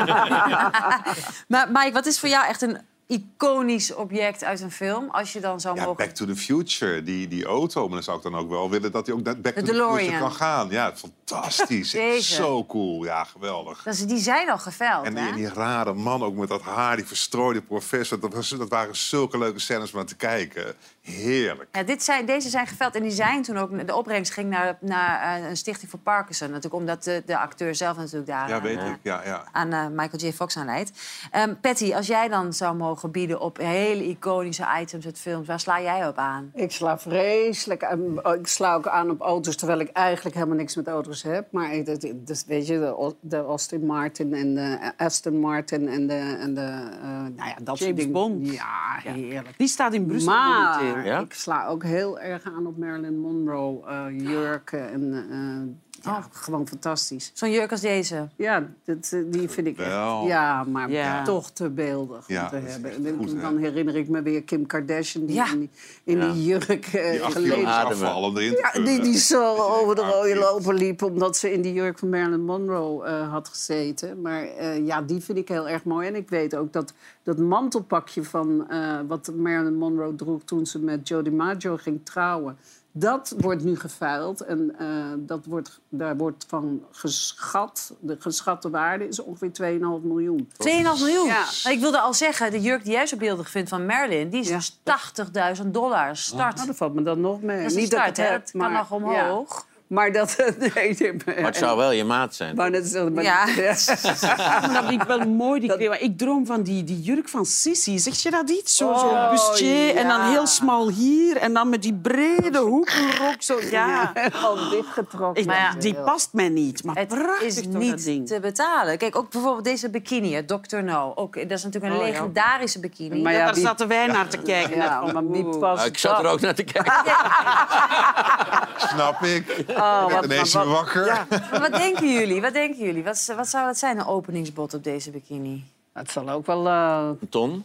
Maar Mike, wat is voor jou echt een iconisch object uit een film? Als je dan zou Ja, mogen... Back to the Future, die, die auto. Maar dan zou ik dan ook wel willen dat hij ook naar Back De to the Future kan gaan. Ja, fantastisch. Zo cool. Ja, geweldig. Dat is, die zijn al geveld, En hè? die, die rare man ook met dat haar, die verstrooide professor. Dat, was, dat waren zulke leuke scènes om naar te kijken. Heerlijk. Ja, dit zijn, deze zijn geveld en die zijn toen ook... De opbrengst ging naar, naar eh, een stichting voor Parkinson. Natuurlijk omdat de, de acteur zelf natuurlijk daar Ja, aan, weet eh, ik. Ja, ja. aan eh, Michael J. Fox aan leidt. Ehm, Patty, als jij dan zou mogen bieden op hele iconische items uit films... waar sla jij op aan? Ik sla vreselijk aan. oh, Ik sla ook aan op auto's, terwijl ik eigenlijk helemaal niks met auto's heb. Maar dat, dat, weet je, de, Aston Martin en de Aston Martin en de... En de nou ja, dat soort James dingen. Bond. Ja, heerlijk. Die staat in Brussel Maar momenteel. Ja? ik sla ook heel erg aan op Marilyn Monroe eh, jurken. En, eh, ja, gewoon fantastisch. Zo'n jurk als deze? Ja, dat, eh, die vind ik Wel. echt... Ja, maar Ja. toch te beeldig Ja, om te hebben. goed, dan herinner ik me weer Kim Kardashian die Ja. in die, in Ja. die jurk eh, Die geleden ja, die, die zo over de rode loper liep... omdat ze in die jurk van Marilyn Monroe eh, had gezeten. Maar eh, ja, die vind ik heel erg mooi. En ik weet ook dat dat mantelpakje van eh, wat Marilyn Monroe droeg... toen ze met Joe DiMaggio ging trouwen... Dat wordt nu geveild en eh, dat wordt, daar wordt van geschat. De geschatte waarde is ongeveer 2,5 miljoen. 2,5 miljoen? Ja. Maar ik wilde al zeggen, de jurk die jij zo beeldig vindt van Marilyn... die is Ja. dus 80.000 dollar start. Nou, dat valt me dan nog mee. Dat Niet dat het Het kan maar, nog omhoog. ja. Maar dat... Nee, nee, Maar het zou wel je maat zijn. Maar dat is, maar, Ja. Maar dat vind ik wel mooi, die. Maar Ik droom van die, die jurk van Sissy. Zeg je dat iets? Zo, zo Oh, bustier en dan ja. heel smal hier. En dan met die brede hoekenrok. Zo, ja. Al dichtgetrokken. Ik- Maar ja. die past mij niet. Maar Het prachtig is dat niet ding. te betalen. Kijk, ook bijvoorbeeld deze bikini, Dr. No. Ook, dat is natuurlijk een Oh, ja. legendarische bikini. Maar ja, Daar wie- zaten wij naar te kijken. Ja, net van, maar wie oeh. past ik zat er dat? ook naar te kijken. Snap ik. Oh, Ik wat- ben ineens wat- weer wakker. Maar wat denken jullie? Wat denken jullie? Wat, wat zou dat zijn, een openingsbod op deze bikini? Het zal ook wel... eh, Een ton?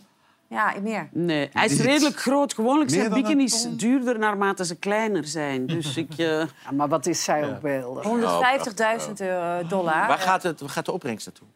Ja, meer. Nee, hij is redelijk groot. Gewoonlijk zijn bikinis duurder naarmate ze kleiner zijn. Dus ik... eh, ja, maar wat is zij ook beeldig? 150.000 euro- dollar. Waar gaat, het, waar gaat de opbrengst naartoe?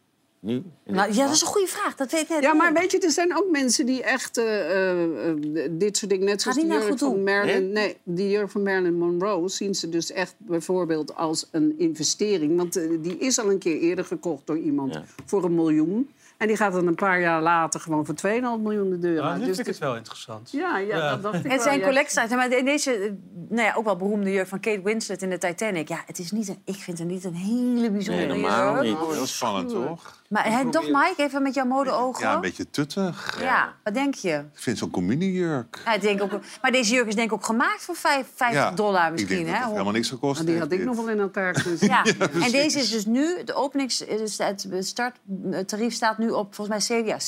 Nu? Nou, ja, dat is een goede vraag. Dat weet ik net Ja, maar weet je, er zijn ook mensen die echt eh, eh, eh, dit soort dingen... Net zoals niet die naar jurk goed van. Marilyn... Nee, die jurk van Marilyn Monroe zien ze dus echt bijvoorbeeld als een investering. Want die is al een keer eerder gekocht door iemand Ja. voor een miljoen. En die gaat dan een paar jaar later gewoon voor 2,5 miljoen de deur Ja, uit. nu Dus vind ik het wel interessant. Ja, ja, Ja. dat dacht ik Het wel, zijn ja. collecties. Maar deze, nou ja, ook wel beroemde jurk van Kate Winslet in de Titanic. Ja, het is niet een, ik vind het niet een hele bijzondere Nee, normaal jurk. niet. Oh, heel spannend, toch? Maar toch, Mike, even met jouw modeogen. Ja, een beetje tuttig. Ja, wat denk je? Ik vind zo'n communiejurk. Ja, ik denk ook, maar deze jurk is denk ik ook gemaakt voor vijf- 50 Ja, dollar misschien. Ik denk dat hè? het helemaal niks gekost Maar die heeft, had ik dit. nog wel in elkaar gezet. Ja, en deze is dus nu, de openings, dus het starttarief staat nu op volgens mij zeven- ja,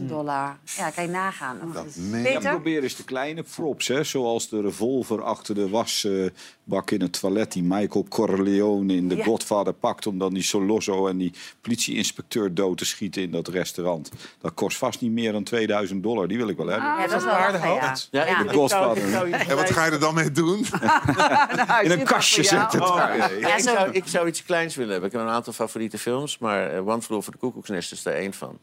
70.000 dollar. Ja, kan je nagaan. Ja, Peter? probeer eens de kleine props, hè, zoals de revolver achter de wasbak in het toilet... die Michael Corleone in The Ja. Godfather pakt... om dan die Solosso en die politieinspecteur dood te schieten in dat restaurant. Dat kost vast niet meer dan 2000 dollar. Die wil ik wel hebben. Ja, dat is wel lachen, ja. Ja, in de Godfather. En wat ga je er dan mee doen? In een kastje zetten. Oh, ja, ik, zo- zou, ik zou iets kleins willen hebben. Ik heb een aantal favoriete films, maar eh, One Flew Over the Cuckoo's Nest is daar één van.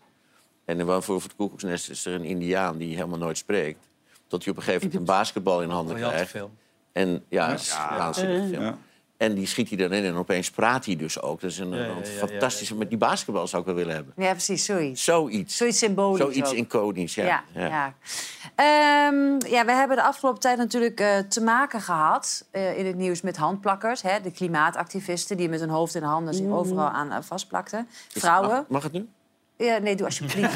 En in One Flew Over the Cuckoo's Nest is er een indiaan die helemaal nooit spreekt. Tot hij op een gegeven moment een basketbal in handen krijgt. film. En ja, het is Ja. een waanzinnige film. En die schiet hij dan in en opeens praat hij dus ook. Dat is een, Ja, ja, een ja, ja, fantastische... Met die basketbal zou ik wel willen hebben. Ja, precies, zoiets. Zoiets. Zoiets symbolisch Zoiets iconisch, ja. Ja, ja. Ehm, ja, we hebben de afgelopen tijd natuurlijk eh, te maken gehad eh, in het nieuws met handplakkers. Hè, de klimaatactivisten die met hun hoofd in de handen zich Mm. overal aan eh, vastplakten. Is- Vrouwen. Mag, mag het nu? Ja, nee, doe alsjeblieft.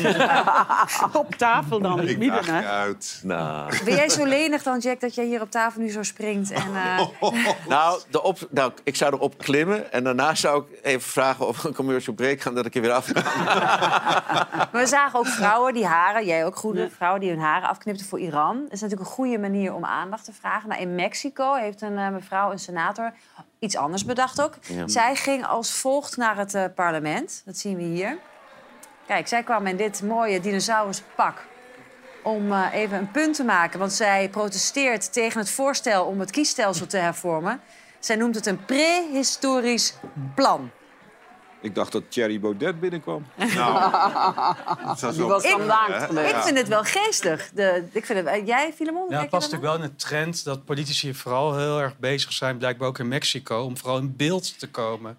Op tafel dan, Ik midden. Hè? uit. Nou... Ben jij zo lenig dan, Jack, dat jij hier op tafel nu zo springt? En, eh, Nou, de op, nou, ik zou erop klimmen en daarna zou ik even vragen of we een commercial break gaan... dat ik er weer af kan. Maar we zagen ook vrouwen die haren, jij ook goede vrouwen die hun haren afknipten voor Iran. Dat is natuurlijk een goede manier om aandacht te vragen. Nou, in Mexico heeft een eh, mevrouw, een senator, iets anders bedacht ook. Ja. Zij ging als volgt naar het eh, parlement. Dat zien we hier. Kijk, zij kwam in dit mooie dinosauruspak om eh, even een punt te maken. Want zij protesteert tegen het voorstel om het kiesstelsel te hervormen. Zij noemt het een prehistorisch plan. Ik dacht dat Thierry Baudet binnenkwam. Die was Ik- vandaag geweest. Ik vind het wel geestig. De, ik vind het, eh, jij, Filemon? Ja, het past natuurlijk wel in de trend dat politici vooral heel erg bezig zijn, blijkbaar ook in Mexico, om vooral in beeld te komen.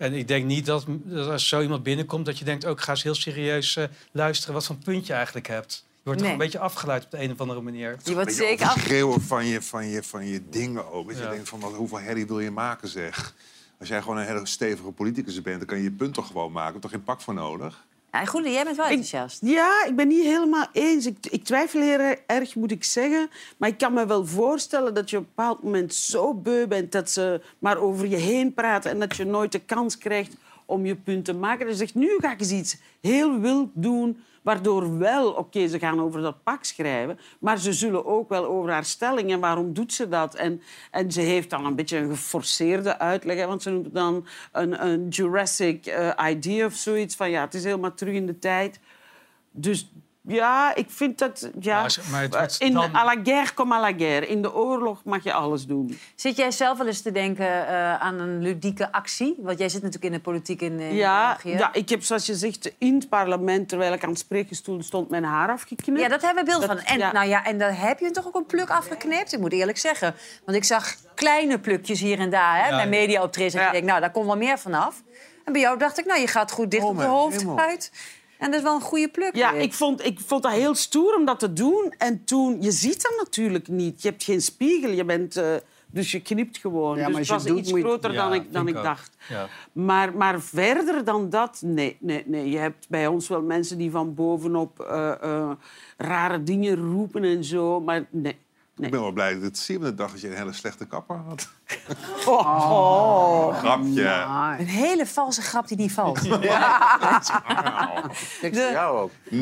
En ik denk niet dat, dat als zo iemand binnenkomt, dat je denkt, ook ga eens heel serieus eh, luisteren wat voor punt je eigenlijk hebt. Je wordt Nee. toch een beetje afgeleid op de een of andere manier. Je wordt zeker af... overschreeuwen van je, van, je, van je dingen ook. Dat je denkt van wat, hoeveel herrie wil je maken zeg. Als jij gewoon een hele stevige politicus bent, dan kan je je punt toch gewoon maken. Er toch geen pak voor nodig. Ja, goed, jij bent wel enthousiast. Ja, ik ben niet helemaal eens. Ik, ik twijfel heel erg, moet ik zeggen. Maar ik kan me wel voorstellen dat je op een bepaald moment zo beu bent... dat ze maar over je heen praten en dat je nooit de kans krijgt om je punt te maken. Dus zegt, nu ga ik eens iets heel wild doen... waardoor wel, oké, ze gaan over dat pak schrijven... maar ze zullen ook wel over haar stelling en waarom doet ze dat. En, en ze heeft dan een beetje een geforceerde uitleg... want ze noemt dan een, een Jurassic eh, idea of zoiets... van ja, het is helemaal terug in de tijd... Dus ja, ik vind dat... Ja, Maar het wordt in dan- à la guerre comme à la guerre. In de oorlog mag je alles doen. Zit jij zelf wel eens te denken eh, aan een ludieke actie? Want jij zit natuurlijk in de politiek in, in Ja, België. ja, ik heb zoals je zegt in het parlement, terwijl ik aan het spreekgestoel stond, mijn haar afgeknipt. Ja, dat hebben we beeld van. En, ja. nou ja, en daar heb je toch ook een pluk afgeknipt? Ik moet eerlijk zeggen. Want ik zag kleine plukjes hier en daar hè, Ja. bij media optreden. En ik denk, nou, daar komt wel meer vanaf. En bij jou dacht ik, nou, je gaat goed dicht Oh, op de mijn hoofd uit. En dat is wel een goede pluk. Ja, weer. ik vond, ik vond dat heel stoer om dat te doen. En toen, je ziet dat natuurlijk niet. Je hebt geen spiegel, je bent, eh, dus je knipt gewoon. Ja, dus maar het was doet, iets je- groter dan Ja, ik, dan ik dacht. Ja. Maar, maar verder dan dat, nee, nee, nee. Je hebt bij ons wel mensen die van bovenop eh, eh, rare dingen roepen en zo. Maar nee. Ik ben wel blij dat het zevende dag dat je een hele slechte kapper had. Oh. Grapje. Een hele valse grap die niet valt. Ik zie jou ook.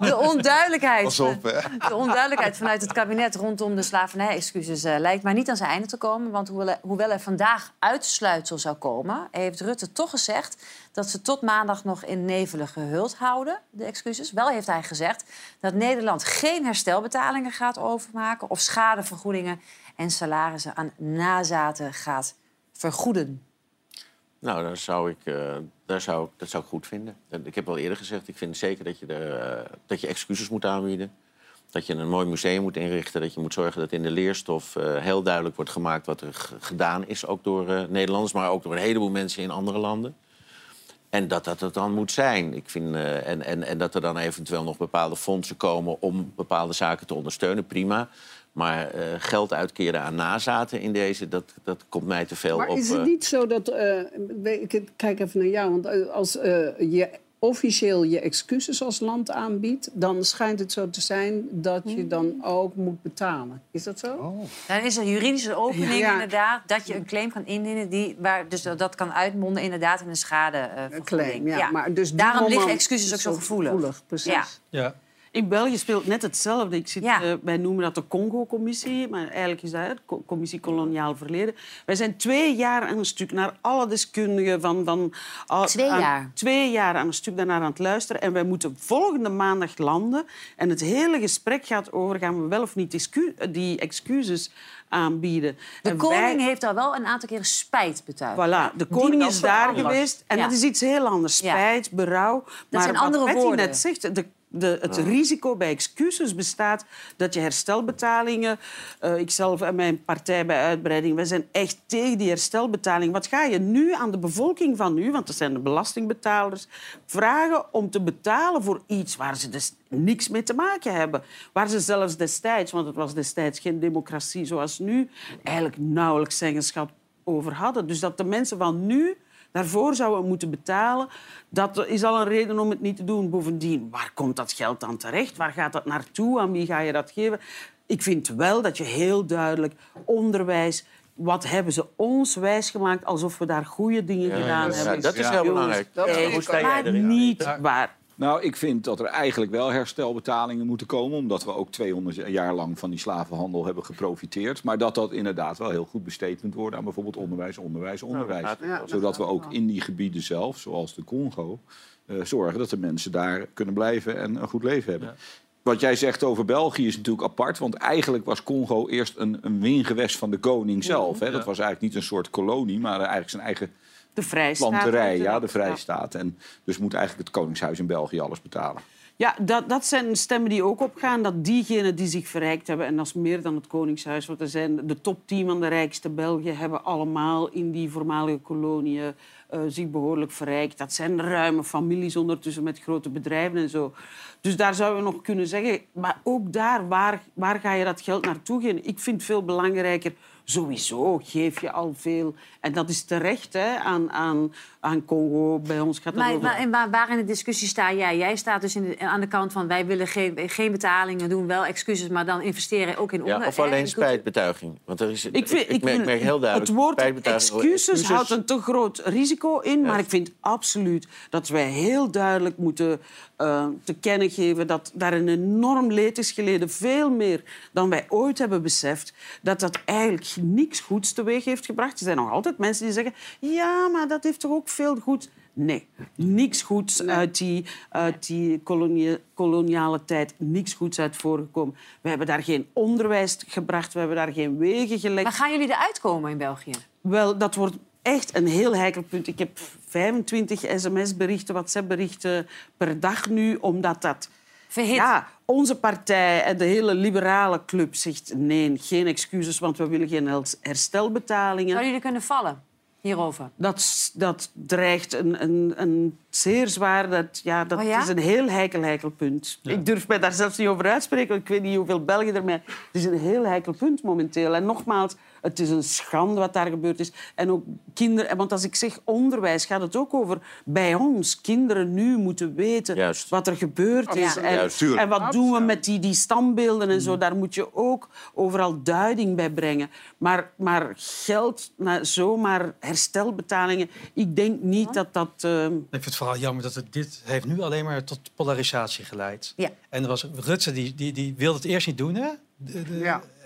De onduidelijkheid. Pas op, hè. De onduidelijkheid vanuit het kabinet rondom de slavernij-excuses eh, lijkt maar niet aan zijn einde te komen. Want hoewel er, hoewel er vandaag uitsluitsel zou komen, heeft Rutte toch gezegd dat ze tot maandag nog in nevelen gehuld houden, de excuses. Wel heeft hij gezegd dat Nederland geen herstelbetalingen gaat overmaken of schadevergoedingen en salarissen aan nazaten gaat vergoeden. Nou, daar zou ik, eh, daar zou, dat zou ik goed vinden. En Ik heb al eerder gezegd, ik vind zeker dat je, er, eh, dat je excuses moet aanbieden. Dat je een mooi museum moet inrichten. Dat je moet zorgen dat in de leerstof eh, heel duidelijk wordt gemaakt... wat er gedaan is, ook door Nederlanders... maar ook door een heleboel mensen in andere landen. En dat dat het dan moet zijn. Ik vind, en, en, en dat er dan eventueel nog bepaalde fondsen komen... om bepaalde zaken te ondersteunen, prima. Maar eh, geld uitkeren aan nazaten in deze, dat, dat komt mij te veel Maar op. is het eh, niet zo dat... eh, ik kijk even naar jou. Want als eh, je officieel je excuses als land aanbiedt... dan schijnt het zo te zijn dat je dan ook moet betalen. Is dat zo? Dan is er juridische opening Ja. inderdaad dat je een claim kan indienen. Die, waar, dus dat kan uitmonden inderdaad in een schade. claim, ja. Maar dus Daarom liggen excuses ook zo zo gevoelig. gevoelig, precies. Ja. Ja. In België speelt net hetzelfde. Ik zit, eh, wij noemen dat de Congo-commissie, maar eigenlijk is dat de Commissie Koloniaal Verleden. Wij zijn twee jaar aan een stuk naar alle deskundigen van... Twee aan- jaar? Twee jaar aan een stuk daarnaar aan het luisteren. En wij moeten volgende maandag landen. En het hele gesprek gaat over, gaan we wel of niet die excuses aanbieden. De En koning wij- heeft daar wel een aantal keren spijt betuigd. Voilà, de koning is daar geweest. En Ja. dat is iets heel anders. Ja. Spijt, berouw. maar zijn wat andere Patty woorden. net zegt, de, de, het risico bij excuses bestaat dat je herstelbetalingen... eh ikzelf en mijn partij bij uitbreiding, wij zijn echt tegen die herstelbetaling. Wat ga je nu aan de bevolking van nu, want dat zijn de belastingbetalers, vragen om te betalen voor iets waar ze dus niks mee te maken hebben? Waar ze zelfs destijds, want het was destijds geen democratie zoals nu, eigenlijk nauwelijks zeggenschap over hadden. Dus dat de mensen van nu daarvoor zouden moeten betalen, dat is al een reden om het niet te doen. Bovendien, waar komt dat geld dan terecht? Waar gaat dat naartoe? Aan wie ga je dat geven? Ik vind wel dat je heel duidelijk onderwijs... Wat hebben ze ons wijsgemaakt alsof we daar goede dingen Ja, gedaan ja, hebben? dat is heel belangrijk. dat is maar niet waar. Nou, ik vind dat er eigenlijk wel herstelbetalingen moeten komen... omdat we ook 200 jaar lang van die slavenhandel hebben geprofiteerd. Maar dat dat inderdaad wel heel goed besteed moet worden... aan bijvoorbeeld onderwijs, onderwijs, onderwijs. gaat het wel. Zodat we ook in die gebieden zelf, zoals de Congo... eh, zorgen dat de mensen daar kunnen blijven en een goed leven hebben. Wat jij zegt over België is natuurlijk apart. Want eigenlijk was Congo eerst een, een wingewest van de koning zelf. Hè. Dat was eigenlijk niet een soort kolonie, maar eigenlijk zijn eigen De vrijstaat. planterij. Ja, de vrijstaat. En dus moet eigenlijk het koningshuis in België alles betalen. Ja, dat, dat zijn stemmen die ook opgaan. Dat diegenen die zich verrijkt hebben, en dat is meer dan het Koningshuis, want er zijn de top 10 van de rijkste België hebben allemaal in die voormalige koloniën eh, zich behoorlijk verrijkt. Dat zijn ruime families ondertussen met grote bedrijven en zo. Dus daar zouden we nog kunnen zeggen, maar ook daar, waar, waar ga je dat geld naartoe geven? Ik vind het veel belangrijker Sowieso geef je al veel. En dat is terecht hè, aan, aan, aan Congo. Bij ons gaat het Maar, over... maar, en waar, waar in de discussie sta jij? Jij staat dus in de- aan de kant van wij willen geen, geen betalingen doen, wel excuses, maar dan investeren ook in onder. Ja, of alleen in spijtbetuiging. Want er is, Ik, vind, ik, merk, heel duidelijk... Het woord excuses, houdt een te groot risico in. Maar ik vind absoluut dat wij heel duidelijk moeten eh, te kennen geven... dat daar een enorm leed is geleden. Veel meer dan wij ooit hebben beseft. Dat dat eigenlijk niks goeds teweeg heeft gebracht. Er zijn nog altijd mensen die zeggen... ja, maar dat heeft toch ook veel goed... Nee, niks goeds uit die, uit die kolonie- koloniale tijd. Niks goeds uit voorgekomen. We hebben daar geen onderwijs gebracht. We hebben daar geen wegen gelegd. Maar gaan jullie eruit komen in België? Wel, dat wordt echt een heel heikel punt. Ik heb 25 sms-berichten, WhatsApp-berichten per dag nu, omdat dat... Ja, onze partij en de hele liberale club zegt nee, geen excuses, want we willen geen herstelbetalingen. Zouden jullie kunnen vallen hierover? Dat, dat dreigt een, een, een zeer zwaar... Dat, ja, dat Oh ja? is een heel heikel, heikel punt. Ik durf mij daar zelfs niet over uitspreken. want Ik weet niet hoeveel Belgen ermee... Het is een heel heikel punt momenteel. En nogmaals, het is een schande wat daar gebeurd is. En ook kinderen... Want als ik zeg onderwijs, gaat het ook over bij ons. Kinderen nu moeten weten wat er gebeurd is. Ja. En, Juist, en wat doen we met die, die standbeelden en zo. Daar moet je ook overal duiding bij brengen. Maar, maar geld, nou, zomaar herstelbetalingen... Ik denk niet dat dat... eh, Ik vind het vooral jammer dat het, dit heeft nu alleen maar tot polarisatie geleid. Ja. En er was Rutte, die, die, die wilde het eerst niet doen, hè? De- de-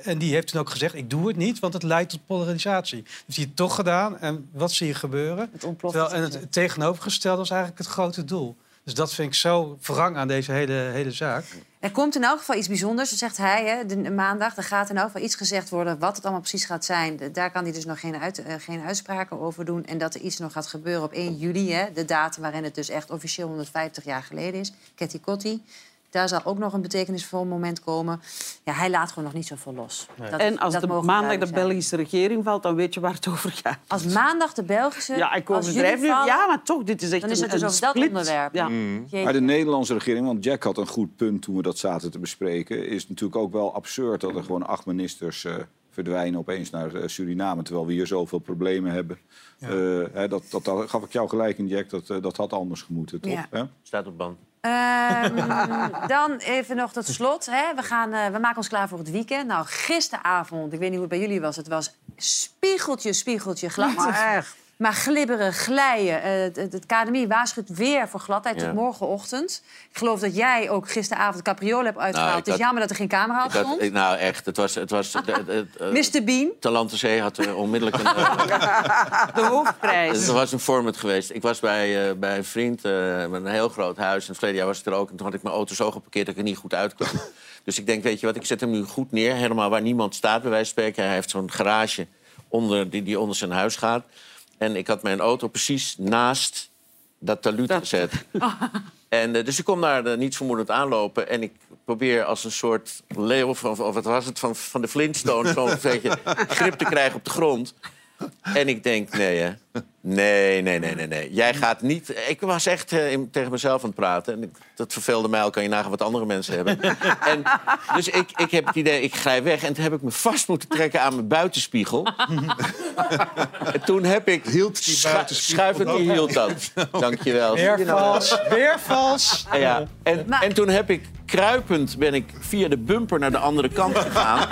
En die heeft toen ook gezegd, ik doe het niet, want het leidt tot polarisatie. Heeft hij het toch gedaan en wat zie je gebeuren? Terwijl, en het tegenovergestelde was eigenlijk het grote doel. Dus dat vind ik zo wrang aan deze hele, hele zaak. Er komt in elk geval iets bijzonders, zegt hij. Hè, de, maandag er gaat in elk geval iets gezegd worden. Wat het allemaal precies gaat zijn, daar kan hij dus nog geen, uit, eh, geen uitspraken over doen. En dat er iets nog gaat gebeuren op 1 juli, hè, de datum waarin het dus echt officieel 150 jaar geleden is. Ketty Kotti. Daar zal ook nog een betekenisvol moment komen. Ja, hij laat gewoon nog niet zoveel los. Dat- en als dat de maandag de. Belgische regering valt, dan weet je waar het over gaat. Als maandag de Belgische... Ja, ik als overdrijf jullie nu. vallen, Ja, maar toch, dit is echt Dan is een, het dus een over dat split. onderwerp. Ja. Jeetje. Maar de Nederlandse regering, want Jack had een goed punt toen we dat zaten te bespreken... is natuurlijk ook wel absurd dat er gewoon acht ministers eh, verdwijnen opeens naar eh, Suriname... terwijl we hier zoveel problemen hebben. Eh, hè, dat, dat, daar gaf ik jou gelijk in, Jack. Dat, eh, dat had anders gemoeten, toch? Ja. Staat op band. Ehm, dan even nog tot slot. Hè. We, gaan, eh, we maken ons klaar voor het weekend. Nou, gisteravond, ik weet niet hoe het bij jullie was... het was spiegeltje, spiegeltje glad. Maar echt. Maar glibberen, glijden. Eh, het, het, het KNMI waarschuwt weer voor gladheid Ja. tot morgenochtend. Ik geloof dat jij ook gisteravond capriolen hebt uitgehaald. Nou, het is had- jammer dat er geen camera op had, stond. ik- nou, echt. Het was... Het was de, de- eh, Mr. Bean, Talante Zee had er onmiddellijk een... De hoofdprijs. Het was een format geweest. Ik was bij, eh, bij een vriend eh, met een heel groot huis. En het verleden jaar was ik er ook. En toen had ik mijn auto zo geparkeerd dat ik er niet goed uitkwam. dus ik denk, weet je wat, ik zet hem nu goed neer. Helemaal waar niemand staat, bij wijze van spreken. Hij heeft zo'n garage onder, die, die onder zijn huis gaat. En ik had mijn auto precies naast dat taluut gezet. En, eh, dus ik kom daar eh, niets vermoedend aanlopen. En ik probeer als een soort leeuw, van, of wat was het, van, van de Flintstones... zo'n beetje grip te krijgen op de grond. En ik denk, nee, hè. Nee, nee, nee, nee, nee. Jij gaat niet... Ik was echt eh, in- tegen mezelf aan het praten. En ik- dat verveelde mij al. Kan je nagaan wat andere mensen hebben. en, dus ik, ik heb het idee, ik glij weg. En toen heb ik me vast moeten trekken aan mijn buitenspiegel. en toen heb ik... Hield die schu- buitenspiegel Schuivend die hield dat. Dankjewel. Weer vals, weer vals. En, ja, en, en toen heb ik kruipend ben ik via de bumper naar de andere kant gegaan.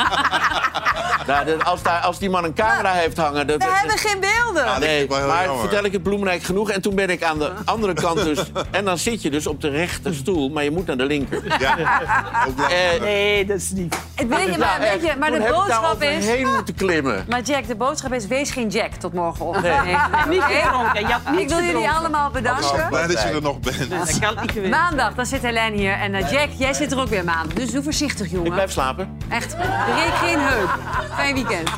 Nou, als, daar, als die man een camera heeft hangen... Dat, we hebben geen beelden. Nee, ik wel heel maar jammer. vertel ik het bloemrijk genoeg. En toen ben ik aan de andere kant dus... En dan zit je dus op de rechter stoel, maar je moet naar de linker. Ja, ook. Eh, Nee, dat is niet. Het weet je, maar, weet je, maar de boodschap is... overheen moeten klimmen. Maar Jack, de boodschap is: wees geen Jack tot morgenochtend. Nee. Niet gedronken. Ik wil jullie allemaal bedanken. Blij dat je er nog bent. Dat kan niet geweest. Maandag, dan zit Helene hier. En eh, Jack, jij zit er ook weer maandag. Dus doe voorzichtig, jongen. Ik blijf slapen. Echt, breek geen heup. Fijn weekend.